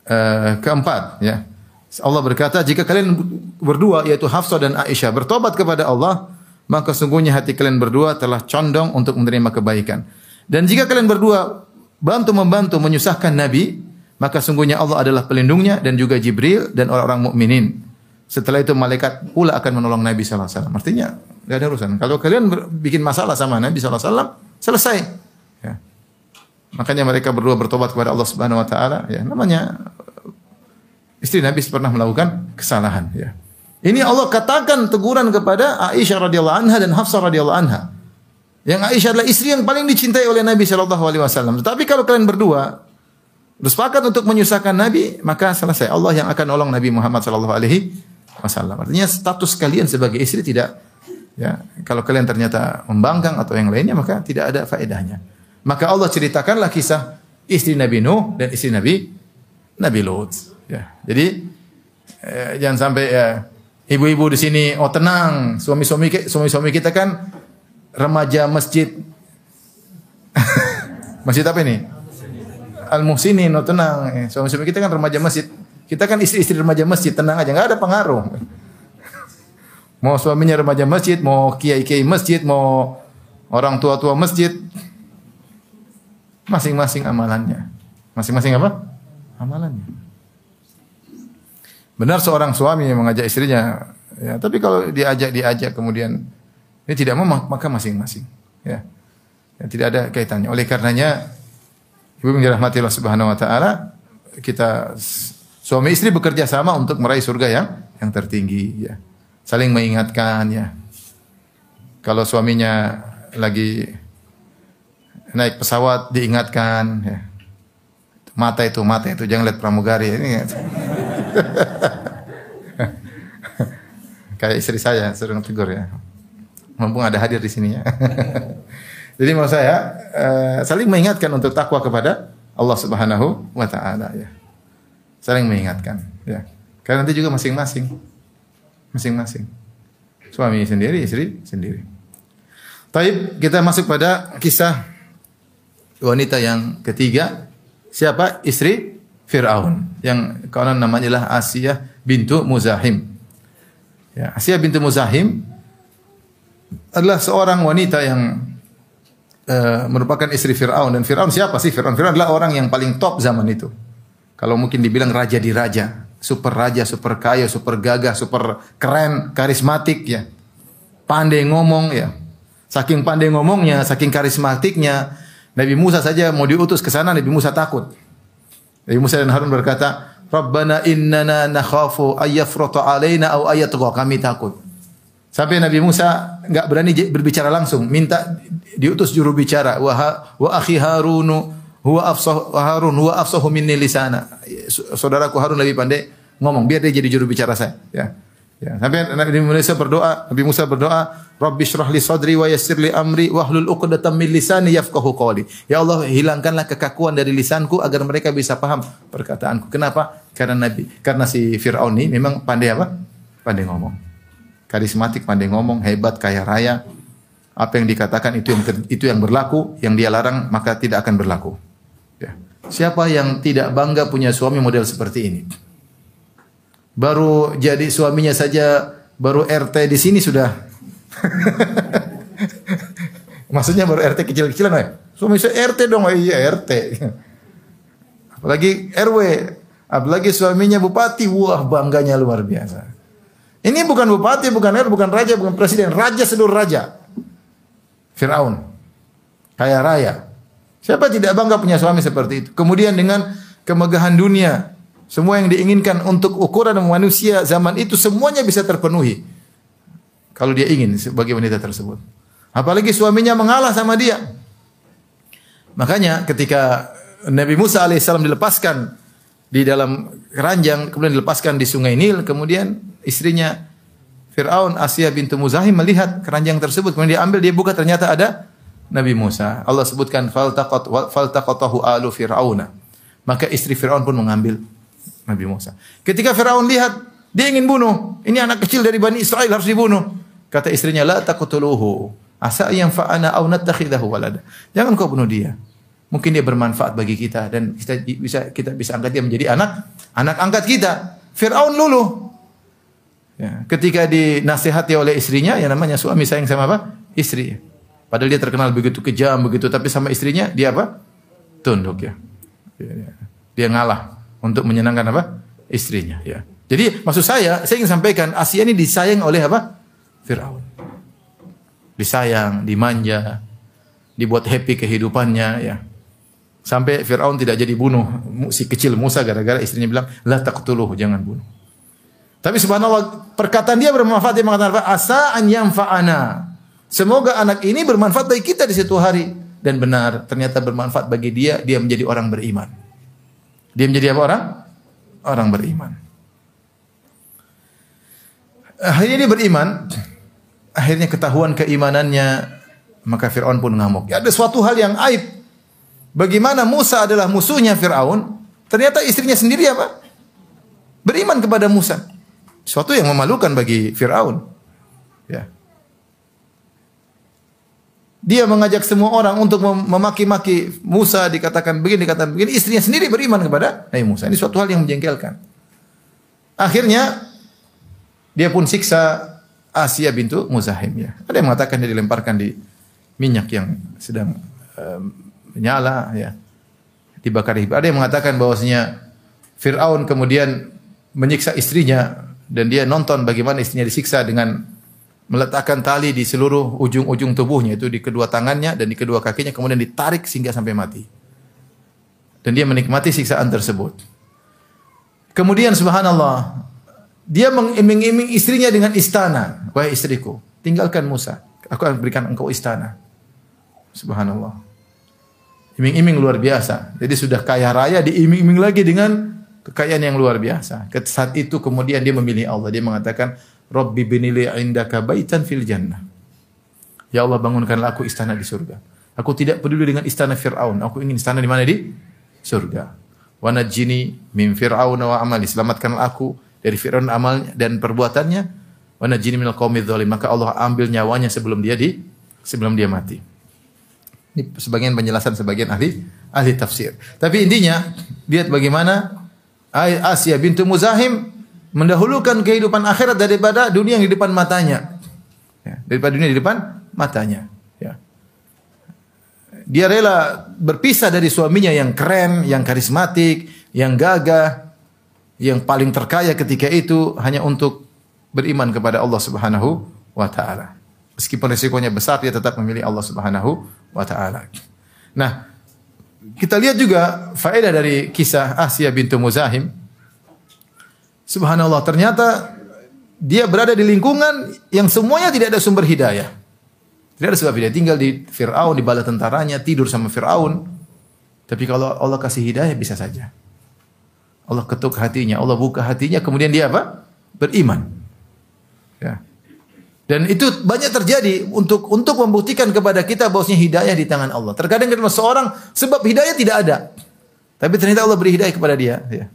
uh, keempat ya. Allah berkata, jika kalian berdua yaitu Hafsah dan Aisyah bertobat kepada Allah, maka sungguhnya hati kalian berdua telah condong untuk menerima kebaikan. Dan jika kalian berdua bantu membantu menyusahkan Nabi, maka sungguhnya Allah adalah pelindungnya dan juga Jibril dan orang-orang mukminin. Setelah itu malaikat pula akan menolong Nabi sallallahu alaihi wasallam. Artinya enggak ada urusan. Kalau kalian bikin masalah sama Nabi sallallahu alaihi wasallam, selesai. Ya. Makanya mereka berdua bertobat kepada Allah Subhanahu wa taala, ya. Namanya istri Nabi pernah melakukan kesalahan, ya. Ini Allah katakan teguran kepada Aisyah radhiyallahu anha dan Hafsah radhiyallahu anha. Yang Aisyah adalah istri yang paling dicintai oleh Nabi Shallallahu alaihi wasallam. Tetapi kalau kalian berdua bersepakat untuk menyusahkan Nabi, maka selesai. Allah yang akan nolong Nabi Muhammad Shallallahu alaihi wasallam. Artinya status kalian sebagai istri tidak ya, kalau kalian ternyata membangkang atau yang lainnya maka tidak ada faedahnya. Maka Allah ceritakanlah kisah istri Nabi Nuh dan istri Nabi Nabi Lut. Ya. Jadi eh, jangan sampai ya, ibu-ibu di sini oh tenang, suami-suami suami-suami kita kan remaja masjid [laughs] masjid apa ini? Al Muhsinin, no tenang. Eh, Suami-suami kita kan remaja masjid. Kita kan istri-istri remaja masjid, tenang aja, nggak ada pengaruh. [laughs] Mau suaminya remaja masjid, mau kiai-kiai masjid, mau orang tua-tua masjid, masing-masing amalannya. Masing-masing apa? Amalannya. Benar seorang suami yang mengajak istrinya, ya, tapi kalau diajak diajak kemudian dia tidak mau maka masing-masing, ya. ya. Tidak ada kaitannya. Oleh karenanya Ibu yang dirahmati Allah Subhanahu wa taala, kita suami istri bekerja sama untuk meraih surga yang yang tertinggi, ya. Saling mengingatkan, ya. Kalau suaminya lagi naik pesawat diingatkan, ya. Mata itu, mata itu jangan lihat pramugari ini. Ya. [laughs] Kayak istri saya sering tegur ya. Mumpung ada hadir di sini ya. [laughs] Jadi mau saya uh, saling mengingatkan untuk takwa kepada Allah Subhanahu wa taala ya. Saling mengingatkan ya. Karena nanti juga masing-masing. Masing-masing. Suami sendiri, istri sendiri. Taib kita masuk pada kisah wanita yang ketiga. Siapa? Istri Fir'aun. Yang konon namanya adalah Asia bintu Muzahim. Ya, Asia bintu Muzahim adalah seorang wanita yang uh, merupakan istri Fir'aun. Dan Fir'aun siapa sih? Fir'aun. Fir'aun adalah orang yang paling top zaman itu. Kalau mungkin dibilang raja di raja. Super raja, super kaya, super gagah, super keren, karismatik ya. Pandai ngomong ya. Saking pandai ngomongnya, saking karismatiknya, Nabi Musa saja mau diutus ke sana, Nabi Musa takut. Nabi Musa dan Harun berkata, Rabbana innana nakhafu ayyafrata alaina au ayatgha. Kami takut. Sampai Nabi Musa enggak berani berbicara langsung, minta diutus juru bicara. Wa, wa akhi Harunu huwa afsah Harun huwa afsahu minni lisana. Saudaraku Harun lebih pandai ngomong, biar dia jadi juru bicara saya, ya. Ya, sampai Nabi Musa berdoa, Nabi Musa berdoa, Rabbi syrah li sadri wa yassir amri wa hlul 'uqdatam min lisani yafqahu qawli. Ya Allah, hilangkanlah kekakuan dari lisanku agar mereka bisa paham perkataanku. Kenapa? Karena Nabi, karena si Firaun ini memang pandai apa? Pandai ngomong. Karismatik, pandai ngomong, hebat, kaya raya. Apa yang dikatakan itu yang itu yang berlaku, yang dia larang maka tidak akan berlaku. Ya. Siapa yang tidak bangga punya suami model seperti ini? Baru jadi suaminya saja baru RT di sini sudah. [laughs] Maksudnya baru RT kecil-kecilan ya? Suami saya RT dong, oh, iya RT. Apalagi RW, apalagi suaminya bupati, wah bangganya luar biasa. Ini bukan bupati, bukan RW, bukan raja, bukan presiden, raja seluruh raja. Firaun. Kaya raya. Siapa tidak bangga punya suami seperti itu? Kemudian dengan kemegahan dunia, semua yang diinginkan untuk ukuran manusia zaman itu semuanya bisa terpenuhi. Kalau dia ingin sebagai wanita tersebut. Apalagi suaminya mengalah sama dia. Makanya ketika Nabi Musa alaihissalam dilepaskan di dalam keranjang, kemudian dilepaskan di sungai Nil, kemudian istrinya Fir'aun Asia bintu Muzahim melihat keranjang tersebut, kemudian dia ambil, dia buka ternyata ada Nabi Musa. Allah sebutkan faltaqatahu alu Fir'auna. Maka istri Fir'aun pun mengambil Nabi Musa. Ketika Firaun lihat dia ingin bunuh, ini anak kecil dari Bani Israel harus dibunuh. Kata istrinya, "La taqtuluhu, asa yang fa'ana aw nattakhidahu walada." Jangan kau bunuh dia. Mungkin dia bermanfaat bagi kita dan kita bisa kita bisa angkat dia menjadi anak anak angkat kita. Firaun luluh. Ya, ketika dinasihati oleh istrinya, yang namanya suami sayang sama apa? Istri. Padahal dia terkenal begitu kejam begitu, tapi sama istrinya dia apa? Tunduk ya. Dia ngalah untuk menyenangkan apa? istrinya ya. Jadi maksud saya, saya ingin sampaikan Asia ini disayang oleh apa? Firaun. Disayang, dimanja, dibuat happy kehidupannya ya. Sampai Firaun tidak jadi bunuh si kecil Musa gara-gara istrinya bilang, "La taqtuluhu, jangan bunuh." Tapi subhanallah, perkataan dia bermanfaat dia mengatakan? Asa an yanfa'ana. Semoga anak ini bermanfaat bagi kita di suatu hari dan benar ternyata bermanfaat bagi dia, dia menjadi orang beriman. Dia menjadi apa orang? Orang beriman. Akhirnya dia beriman. Akhirnya ketahuan keimanannya. Maka Fir'aun pun ngamuk. Ya, ada suatu hal yang aib. Bagaimana Musa adalah musuhnya Fir'aun. Ternyata istrinya sendiri apa? Beriman kepada Musa. Suatu yang memalukan bagi Fir'aun. Ya. dia mengajak semua orang untuk mem- memaki-maki Musa dikatakan begini dikatakan begini istrinya sendiri beriman kepada Nabi Musa ini suatu hal yang menjengkelkan akhirnya dia pun siksa Asia bintu Muzahim ya ada yang mengatakan dia dilemparkan di minyak yang sedang em, menyala ya dibakar ada yang mengatakan bahwasanya Fir'aun kemudian menyiksa istrinya dan dia nonton bagaimana istrinya disiksa dengan meletakkan tali di seluruh ujung-ujung tubuhnya itu di kedua tangannya dan di kedua kakinya kemudian ditarik sehingga sampai mati. Dan dia menikmati siksaan tersebut. Kemudian subhanallah dia mengiming-iming istrinya dengan istana. Wahai istriku, tinggalkan Musa. Aku akan berikan engkau istana. Subhanallah. Iming-iming luar biasa. Jadi sudah kaya raya diiming-iming lagi dengan kekayaan yang luar biasa. Saat itu kemudian dia memilih Allah. Dia mengatakan, Rabbi binili indaka baitan fil jannah. Ya Allah bangunkanlah aku istana di surga. Aku tidak peduli dengan istana Fir'aun. Aku ingin istana di mana? Di surga. Wa najjini min Fir'aun wa amali. Selamatkanlah aku dari Fir'aun amalnya dan perbuatannya. Wa najjini minal zalim. Maka Allah ambil nyawanya sebelum dia di sebelum dia mati. Ini sebagian penjelasan sebagian ahli ahli tafsir. Tapi intinya lihat bagaimana Asia bintu Muzahim mendahulukan kehidupan akhirat daripada dunia yang di depan matanya. Ya, daripada dunia di depan matanya. Ya. Dia rela berpisah dari suaminya yang keren, yang karismatik, yang gagah, yang paling terkaya ketika itu hanya untuk beriman kepada Allah Subhanahu wa taala. Meskipun resikonya besar dia tetap memilih Allah Subhanahu wa taala. Nah, kita lihat juga faedah dari kisah Asia bintu Muzahim. Subhanallah, ternyata dia berada di lingkungan yang semuanya tidak ada sumber hidayah. Tidak ada sebab hidayah. Tinggal di Fir'aun, di bala tentaranya, tidur sama Fir'aun. Tapi kalau Allah kasih hidayah, bisa saja. Allah ketuk hatinya, Allah buka hatinya, kemudian dia apa? Beriman. Ya. Dan itu banyak terjadi untuk untuk membuktikan kepada kita bahwasanya hidayah di tangan Allah. Terkadang kita seorang sebab hidayah tidak ada. Tapi ternyata Allah beri hidayah kepada dia. Ya.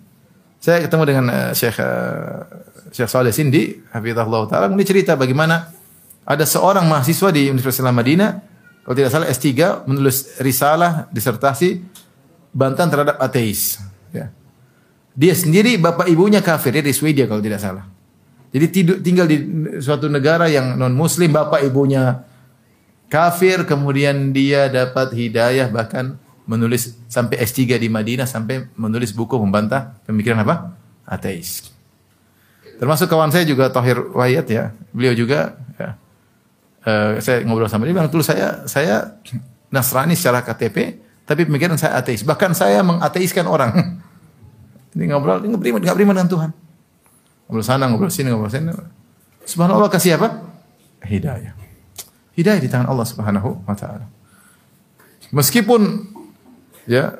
Saya ketemu dengan uh, Syekh uh, Syekh Saleh Sindi, hafizahullah taala, ini cerita bagaimana ada seorang mahasiswa di Universitas Madinah, kalau tidak salah S3 menulis risalah disertasi bantahan terhadap ateis, ya. Dia sendiri bapak ibunya kafir, dia di Swedia kalau tidak salah. Jadi tidur, tinggal di suatu negara yang non muslim, bapak ibunya kafir, kemudian dia dapat hidayah bahkan menulis sampai S3 di Madinah sampai menulis buku membantah pemikiran apa? Ateis. Termasuk kawan saya juga Tohir Wayat ya, beliau juga ya, eh, saya ngobrol sama dia bilang dulu saya saya [clears throat] Nasrani secara KTP, tapi pemikiran saya ateis. Bahkan saya mengateiskan orang. [laughs] Ini ngobrol, nggak beriman, nggak beriman dengan Tuhan. Ngobrol sana, ngobrol sini, ngobrol sini. Subhanallah kasih apa? Hidayah. Hidayah di tangan Allah Subhanahu wa taala. Meskipun ya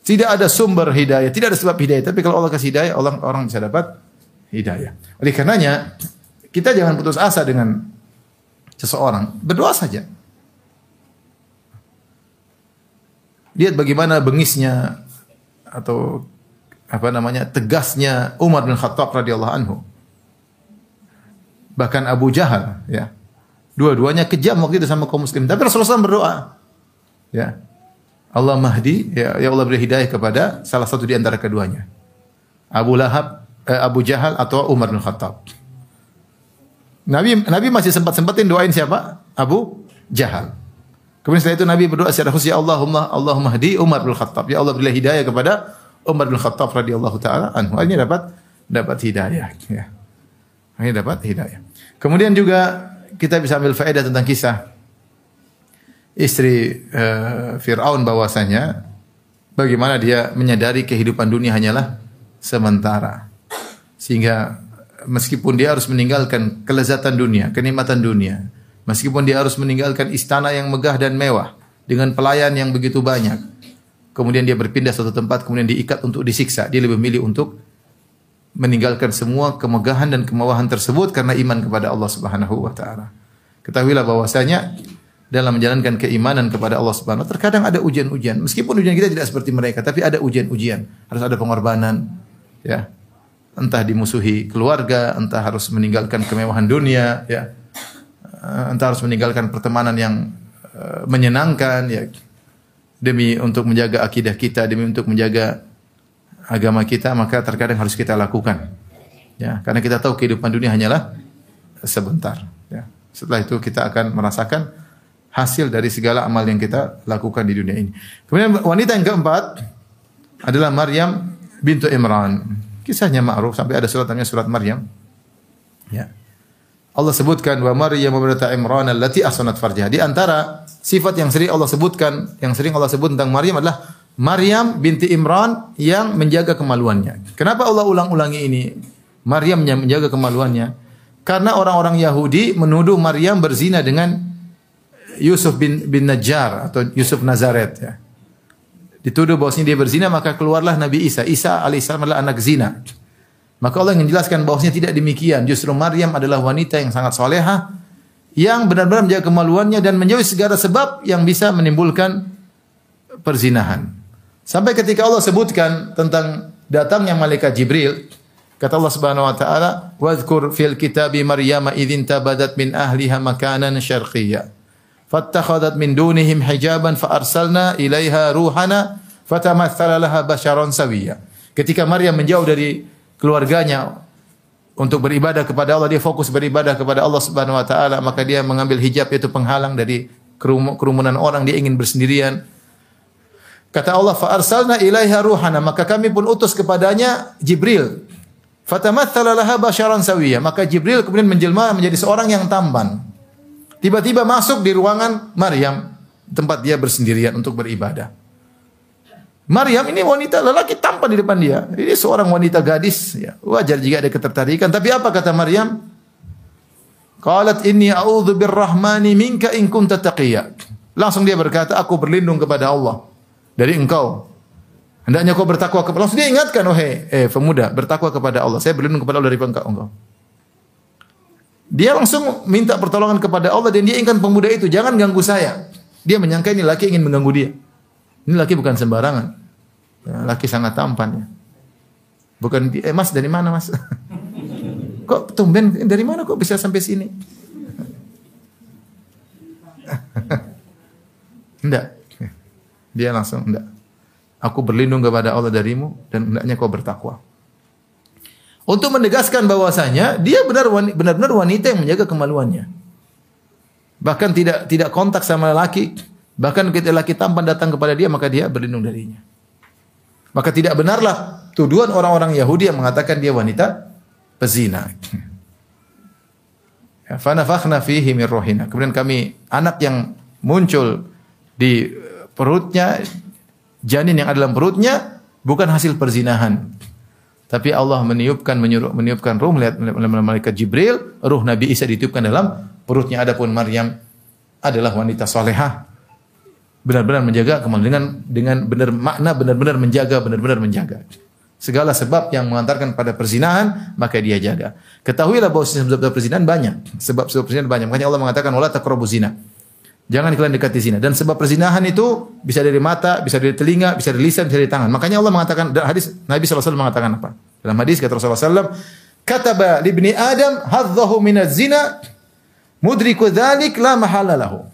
tidak ada sumber hidayah, tidak ada sebab hidayah, tapi kalau Allah kasih hidayah, orang orang bisa dapat hidayah. Oleh karenanya kita jangan putus asa dengan seseorang, berdoa saja. Lihat bagaimana bengisnya atau apa namanya tegasnya Umar bin Khattab radhiyallahu anhu. Bahkan Abu Jahal ya. Dua-duanya kejam waktu itu sama kaum muslim. Tapi Rasulullah SAW berdoa. Ya. Allah Mahdi, ya, ya Allah beri hidayah kepada salah satu di antara keduanya. Abu Lahab, eh, Abu Jahal atau Umar bin Khattab. Nabi Nabi masih sempat-sempatin doain siapa? Abu Jahal. Kemudian setelah itu Nabi berdoa secara khusus ya Allahumma Allahumma hdi Umar bin Khattab. Ya Allah berilah hidayah kepada Umar bin Khattab radhiyallahu taala anhu. Akhirnya dapat dapat hidayah ya. Akhirnya dapat hidayah. Kemudian juga kita bisa ambil faedah tentang kisah istri uh, Fir'aun bahwasanya bagaimana dia menyadari kehidupan dunia hanyalah sementara. Sehingga meskipun dia harus meninggalkan kelezatan dunia, kenikmatan dunia, meskipun dia harus meninggalkan istana yang megah dan mewah dengan pelayan yang begitu banyak, kemudian dia berpindah suatu tempat, kemudian diikat untuk disiksa, dia lebih memilih untuk meninggalkan semua kemegahan dan kemewahan tersebut karena iman kepada Allah Subhanahu wa taala. Ketahuilah bahwasanya dalam menjalankan keimanan kepada Allah Subhanahu wa taala terkadang ada ujian-ujian. Meskipun ujian kita tidak seperti mereka, tapi ada ujian-ujian. Harus ada pengorbanan, ya. Entah dimusuhi keluarga, entah harus meninggalkan kemewahan dunia, ya. Entah harus meninggalkan pertemanan yang eh, menyenangkan ya demi untuk menjaga akidah kita, demi untuk menjaga agama kita, maka terkadang harus kita lakukan. Ya, karena kita tahu kehidupan dunia hanyalah sebentar. Ya. Setelah itu kita akan merasakan hasil dari segala amal yang kita lakukan di dunia ini. Kemudian wanita yang keempat adalah Maryam bintu Imran. Kisahnya ma'ruf sampai ada surat surat Maryam. Ya. Allah sebutkan wa Maryam bintu Imran allati ahsanat farjaha. Di antara sifat yang sering Allah sebutkan, yang sering Allah sebut tentang Maryam adalah Maryam binti Imran yang menjaga kemaluannya. Kenapa Allah ulang-ulangi ini? Maryam yang menjaga kemaluannya. Karena orang-orang Yahudi menuduh Maryam berzina dengan Yusuf bin, bin Najjar atau Yusuf Nazaret ya. Dituduh bahwasanya dia berzina maka keluarlah Nabi Isa. Isa alaihissalam adalah anak zina. Maka Allah menjelaskan bahwasanya tidak demikian. Justru Maryam adalah wanita yang sangat soleha yang benar-benar menjaga kemaluannya dan menjauhi segala sebab yang bisa menimbulkan perzinahan. Sampai ketika Allah sebutkan tentang datangnya malaikat Jibril Kata Allah Subhanahu wa taala, "Wadhkur fil kitabi Maryam idzin tabadat min ahliha makanan syarqiyya. Fattakhadhat min dunihim hijaban fa arsalna ilaiha ruhana fatamatsala laha basharan sawiyya." Ketika Maryam menjauh dari keluarganya untuk beribadah kepada Allah, dia fokus beribadah kepada Allah Subhanahu wa taala, maka dia mengambil hijab yaitu penghalang dari kerumunan orang, dia ingin bersendirian. Kata Allah, fa arsalna ilaiha ruhana, maka kami pun utus kepadanya Jibril Fatamatsala laha sawiyya. Maka Jibril kemudian menjelma menjadi seorang yang tampan. Tiba-tiba masuk di ruangan Maryam, tempat dia bersendirian untuk beribadah. Maryam ini wanita lelaki tampan di depan dia. Ini seorang wanita gadis, ya. Wajar jika ada ketertarikan. Tapi apa kata Maryam? Qalat inni a'udzu birrahmani minka in kunta taqiyya. Langsung dia berkata, aku berlindung kepada Allah dari engkau Hendaknya kau bertakwa kepada Allah. Dia ingatkan, oh hey, eh pemuda, bertakwa kepada Allah. Saya berlindung kepada Allah dari engkau. engkau. Dia langsung minta pertolongan kepada Allah dan dia ingatkan pemuda itu, jangan ganggu saya. Dia menyangka ini laki ingin mengganggu dia. Ini laki bukan sembarangan. Ya, laki sangat tampan ya. Bukan eh Mas dari mana Mas? [laughs] kok tumben dari mana kok bisa sampai sini? [laughs] enggak. Dia langsung enggak. Aku berlindung kepada Allah darimu dan hendaknya kau bertakwa. Untuk menegaskan bahwasanya dia benar benar-benar wanita yang menjaga kemaluannya. Bahkan tidak tidak kontak sama laki, bahkan ketika laki tampan datang kepada dia maka dia berlindung darinya. Maka tidak benarlah tuduhan orang-orang Yahudi yang mengatakan dia wanita pezina. Ya, Fanafakhna fihi min rohina. Kemudian kami anak yang muncul di perutnya janin yang ada dalam perutnya bukan hasil perzinahan. Tapi Allah meniupkan menyuruh meniupkan ruh melihat malaikat Jibril, ruh Nabi Isa ditiupkan dalam perutnya. Adapun Maryam adalah wanita solehah. Benar-benar menjaga kemaluan dengan dengan benar makna benar-benar menjaga, benar-benar menjaga. Segala sebab yang mengantarkan pada perzinahan, maka dia jaga. Ketahuilah bahwa sebab-sebab perzinahan banyak. Sebab-sebab perzinahan banyak. Makanya Allah mengatakan wala taqrabu zina. Jangan kalian dekati zina. Dan sebab perzinahan itu bisa dari mata, bisa dari telinga, bisa dari lisan, bisa dari tangan. Makanya Allah mengatakan dalam hadis Nabi SAW mengatakan apa? Dalam hadis kata Rasulullah SAW, kataba libni Adam hadzahu minaz zina mudriku dzalik la mahala lahu.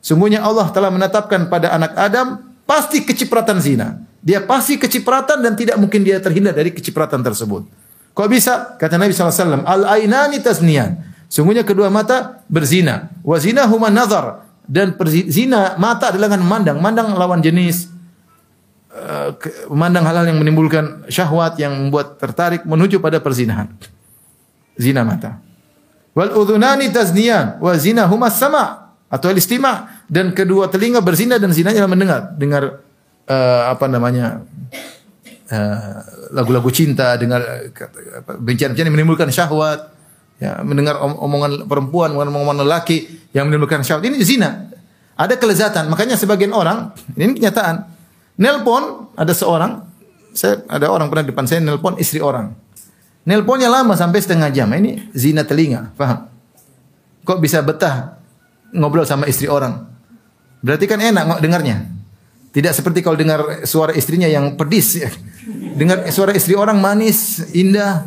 Sungguhnya Allah telah menetapkan pada anak Adam pasti kecipratan zina. Dia pasti kecipratan dan tidak mungkin dia terhindar dari kecipratan tersebut. Kok bisa? Kata Nabi SAW, Al-ainani tasniyan. Sungguhnya kedua mata berzina. Wa zina huma nazar dan zina mata adalah dengan memandang, mandang lawan jenis, memandang hal-hal yang menimbulkan syahwat yang membuat tertarik menuju pada perzinahan. Zina mata. Wal udhunani tazniyan wa zina huma sama atau istima dan kedua telinga berzina dan zinanya mendengar, dengar uh, apa namanya? Eh, lagu-lagu uh, cinta, dengar bencana-bencana yang menimbulkan syahwat ya, mendengar omongan perempuan, omongan lelaki yang menimbulkan syahwat ini zina. Ada kelezatan. Makanya sebagian orang, ini kenyataan. Nelpon ada seorang, saya ada orang pernah depan saya nelpon istri orang. Nelponnya lama sampai setengah jam. Ini zina telinga, paham? Kok bisa betah ngobrol sama istri orang? Berarti kan enak dengarnya. Tidak seperti kalau dengar suara istrinya yang pedis ya. [laughs] Dengar suara istri orang manis, indah,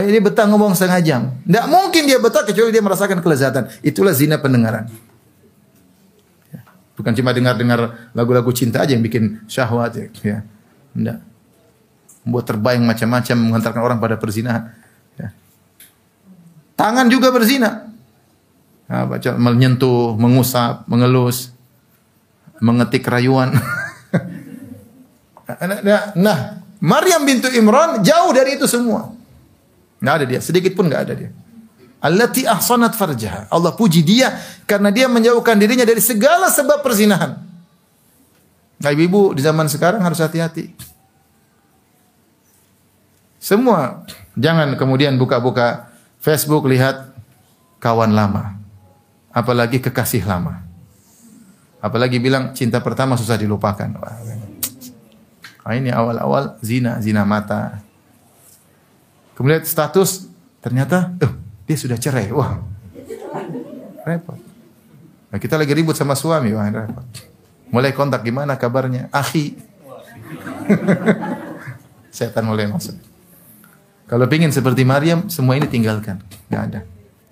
ini betah ngomong setengah jam. Tidak mungkin dia betah kecuali dia merasakan kelezatan. Itulah zina pendengaran. Bukan cuma dengar-dengar lagu-lagu cinta aja yang bikin syahwat ya. ya. Enggak. Membuat terbayang macam-macam mengantarkan orang pada perzinahan. Ya. Tangan juga berzina. Baca menyentuh, mengusap, mengelus, mengetik rayuan. [laughs] nah, Maryam bintu Imran jauh dari itu semua. Enggak ada dia, sedikit pun enggak ada dia. Allati ahsanat farjaha. Allah puji dia karena dia menjauhkan dirinya dari segala sebab perzinahan. Nah, ibu-ibu di zaman sekarang harus hati-hati. Semua jangan kemudian buka-buka Facebook lihat kawan lama. Apalagi kekasih lama. Apalagi bilang cinta pertama susah dilupakan. Wah, ini awal-awal zina, zina mata. Kemudian status ternyata, uh, dia sudah cerai. Wah. Repot. Nah, kita lagi ribut sama suami, wah repot. Mulai kontak gimana kabarnya? Akhi. [laughs] Setan mulai masuk. Kalau pingin seperti Maryam, semua ini tinggalkan. Nggak ada.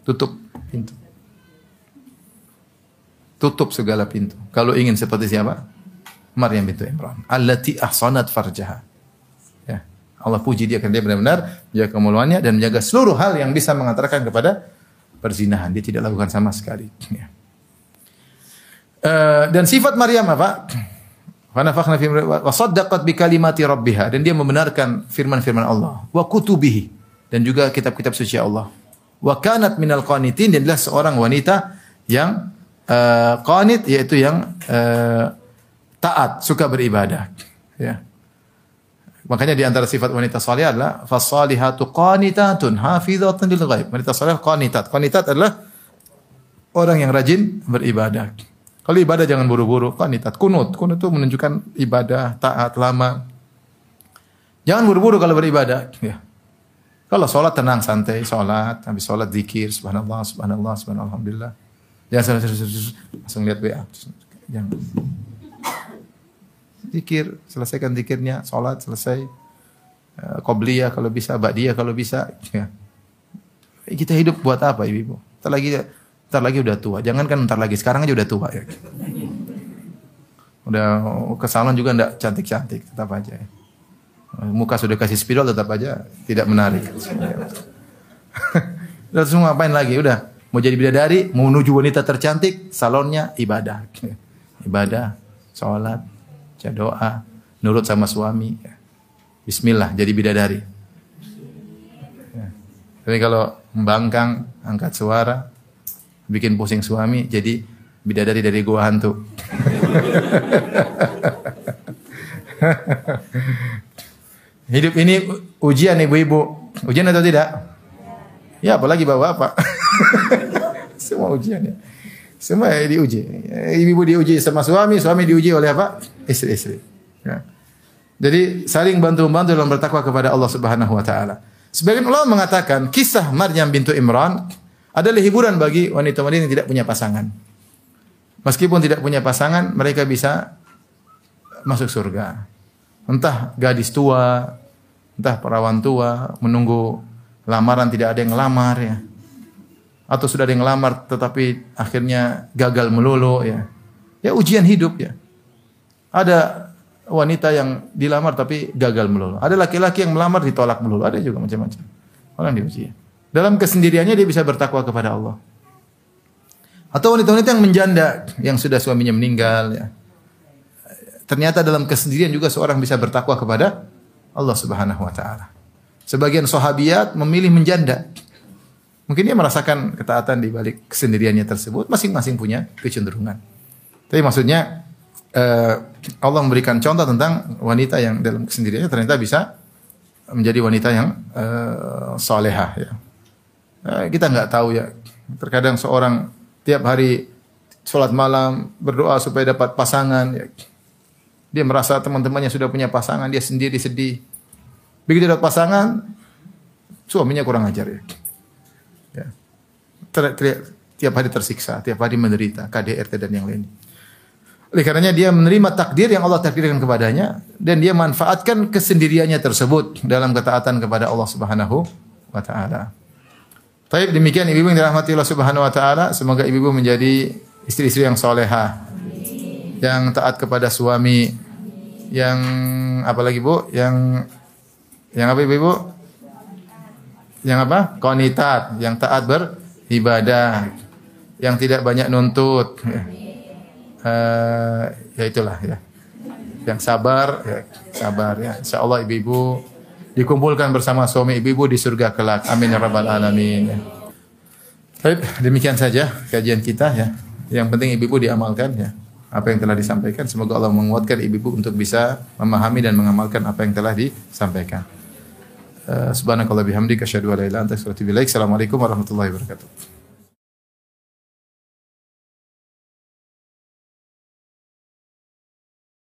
Tutup pintu. Tutup segala pintu. Kalau ingin seperti siapa? Maryam bintu Imran. Allati ahsanat farjaha. Allah puji dia karena dia benar-benar menjaga kemaluannya dan menjaga seluruh hal yang bisa mengantarkan kepada perzinahan. Dia tidak lakukan sama sekali. Ya. Uh, dan sifat Maryam apa? Fanafakhna fi wa saddaqat bi kalimati rabbiha dan dia membenarkan firman-firman Allah wa kutubihi dan juga kitab-kitab suci Allah. Wa kanat minal qanitin dan adalah seorang wanita yang uh, yaitu yang uh, taat, suka beribadah. Ya. Makanya di antara sifat wanita salih adalah fasalihatu qanitatun hafizatun lil ghaib. Wanita salih qanitat. Qanitat adalah orang yang rajin beribadah. Kalau ibadah jangan buru-buru, qanitat. Kunut, kunut itu menunjukkan ibadah, taat, lama. Jangan buru-buru kalau beribadah, ya. Kalau sholat tenang, santai, sholat, habis sholat zikir, subhanallah, subhanallah, subhanallah, alhamdulillah. Jangan langsung lihat WA. Jangan. Zikir, selesaikan zikirnya, sholat selesai. Qobliyah kalau bisa, ba'diyah kalau bisa. Ya. Kita hidup buat apa ibu-ibu? Ntar lagi, ntar lagi udah tua. Jangan kan ntar lagi, sekarang aja udah tua ya. Udah ke salon juga ndak cantik-cantik, tetap aja ya. Muka sudah kasih spidol tetap aja tidak menarik. [laughs] Udah semua ngapain lagi? Udah mau jadi bidadari, mau menuju wanita tercantik, salonnya ibadah. [laughs] Ibadah, sholat, doa, nurut sama suami. Bismillah jadi bidadari. Tapi kalau membangkang, angkat suara, bikin pusing suami, jadi bidadari dari gua hantu. [laughs] Hidup ini ujian ibu-ibu. Ujian atau tidak? Ya apalagi bawa apa? [laughs] Semua ujian ya. Semua diuji. Ibu diuji sama suami, suami diuji oleh apa? Istri-istri. Ya. Jadi saling bantu-bantu dalam bertakwa kepada Allah Subhanahu wa taala. Sebagian ulama mengatakan kisah Maryam bintu Imran adalah hiburan bagi wanita-wanita yang tidak punya pasangan. Meskipun tidak punya pasangan, mereka bisa masuk surga. Entah gadis tua, entah perawan tua, menunggu lamaran tidak ada yang lamar ya atau sudah ada yang lamar tetapi akhirnya gagal melulu ya. Ya ujian hidup ya. Ada wanita yang dilamar tapi gagal melulu. Ada laki-laki yang melamar ditolak melulu. Ada juga macam-macam. Orang diuji. Dalam kesendiriannya dia bisa bertakwa kepada Allah. Atau wanita-wanita yang menjanda yang sudah suaminya meninggal ya. Ternyata dalam kesendirian juga seorang bisa bertakwa kepada Allah Subhanahu wa taala. Sebagian sahabiat memilih menjanda. Mungkin dia merasakan ketaatan di balik kesendiriannya tersebut. Masing-masing punya kecenderungan. Tapi maksudnya uh, Allah memberikan contoh tentang wanita yang dalam kesendiriannya ternyata bisa menjadi wanita yang uh, solehah. Ya. Uh, kita nggak tahu ya. Terkadang seorang tiap hari sholat malam berdoa supaya dapat pasangan. Ya. Dia merasa teman-temannya sudah punya pasangan, dia sendiri sedih. Begitu dapat pasangan, suaminya kurang ajar ya ter, ter, tiap hari tersiksa, tiap hari menderita, KDRT dan yang lain. Oleh karenanya dia menerima takdir yang Allah takdirkan kepadanya dan dia manfaatkan kesendiriannya tersebut dalam ketaatan kepada Allah Subhanahu wa taala. Baik demikian ibu-ibu yang dirahmati Allah Subhanahu wa taala, semoga ibu-ibu menjadi istri-istri yang soleha. yang taat kepada suami, yang apa lagi Bu? Yang yang apa Ibu? Yang apa? Konitat, yang taat beribadah, yang tidak banyak nuntut. Ya. Eh, ya itulah ya. Yang sabar, ya, sabar ya. Insya Allah ibu-ibu dikumpulkan bersama suami ibu-ibu di surga kelak. Amin ya rabbal alamin. Ya. Baik, demikian saja kajian kita ya. Yang penting ibu-ibu diamalkan ya. Apa yang telah disampaikan semoga Allah menguatkan ibu-ibu untuk bisa memahami dan mengamalkan apa yang telah disampaikan. Uh, subhanakallah bihamdika asyhadu an la ilaha anta. Assalamualaikum warahmatullahi wabarakatuh.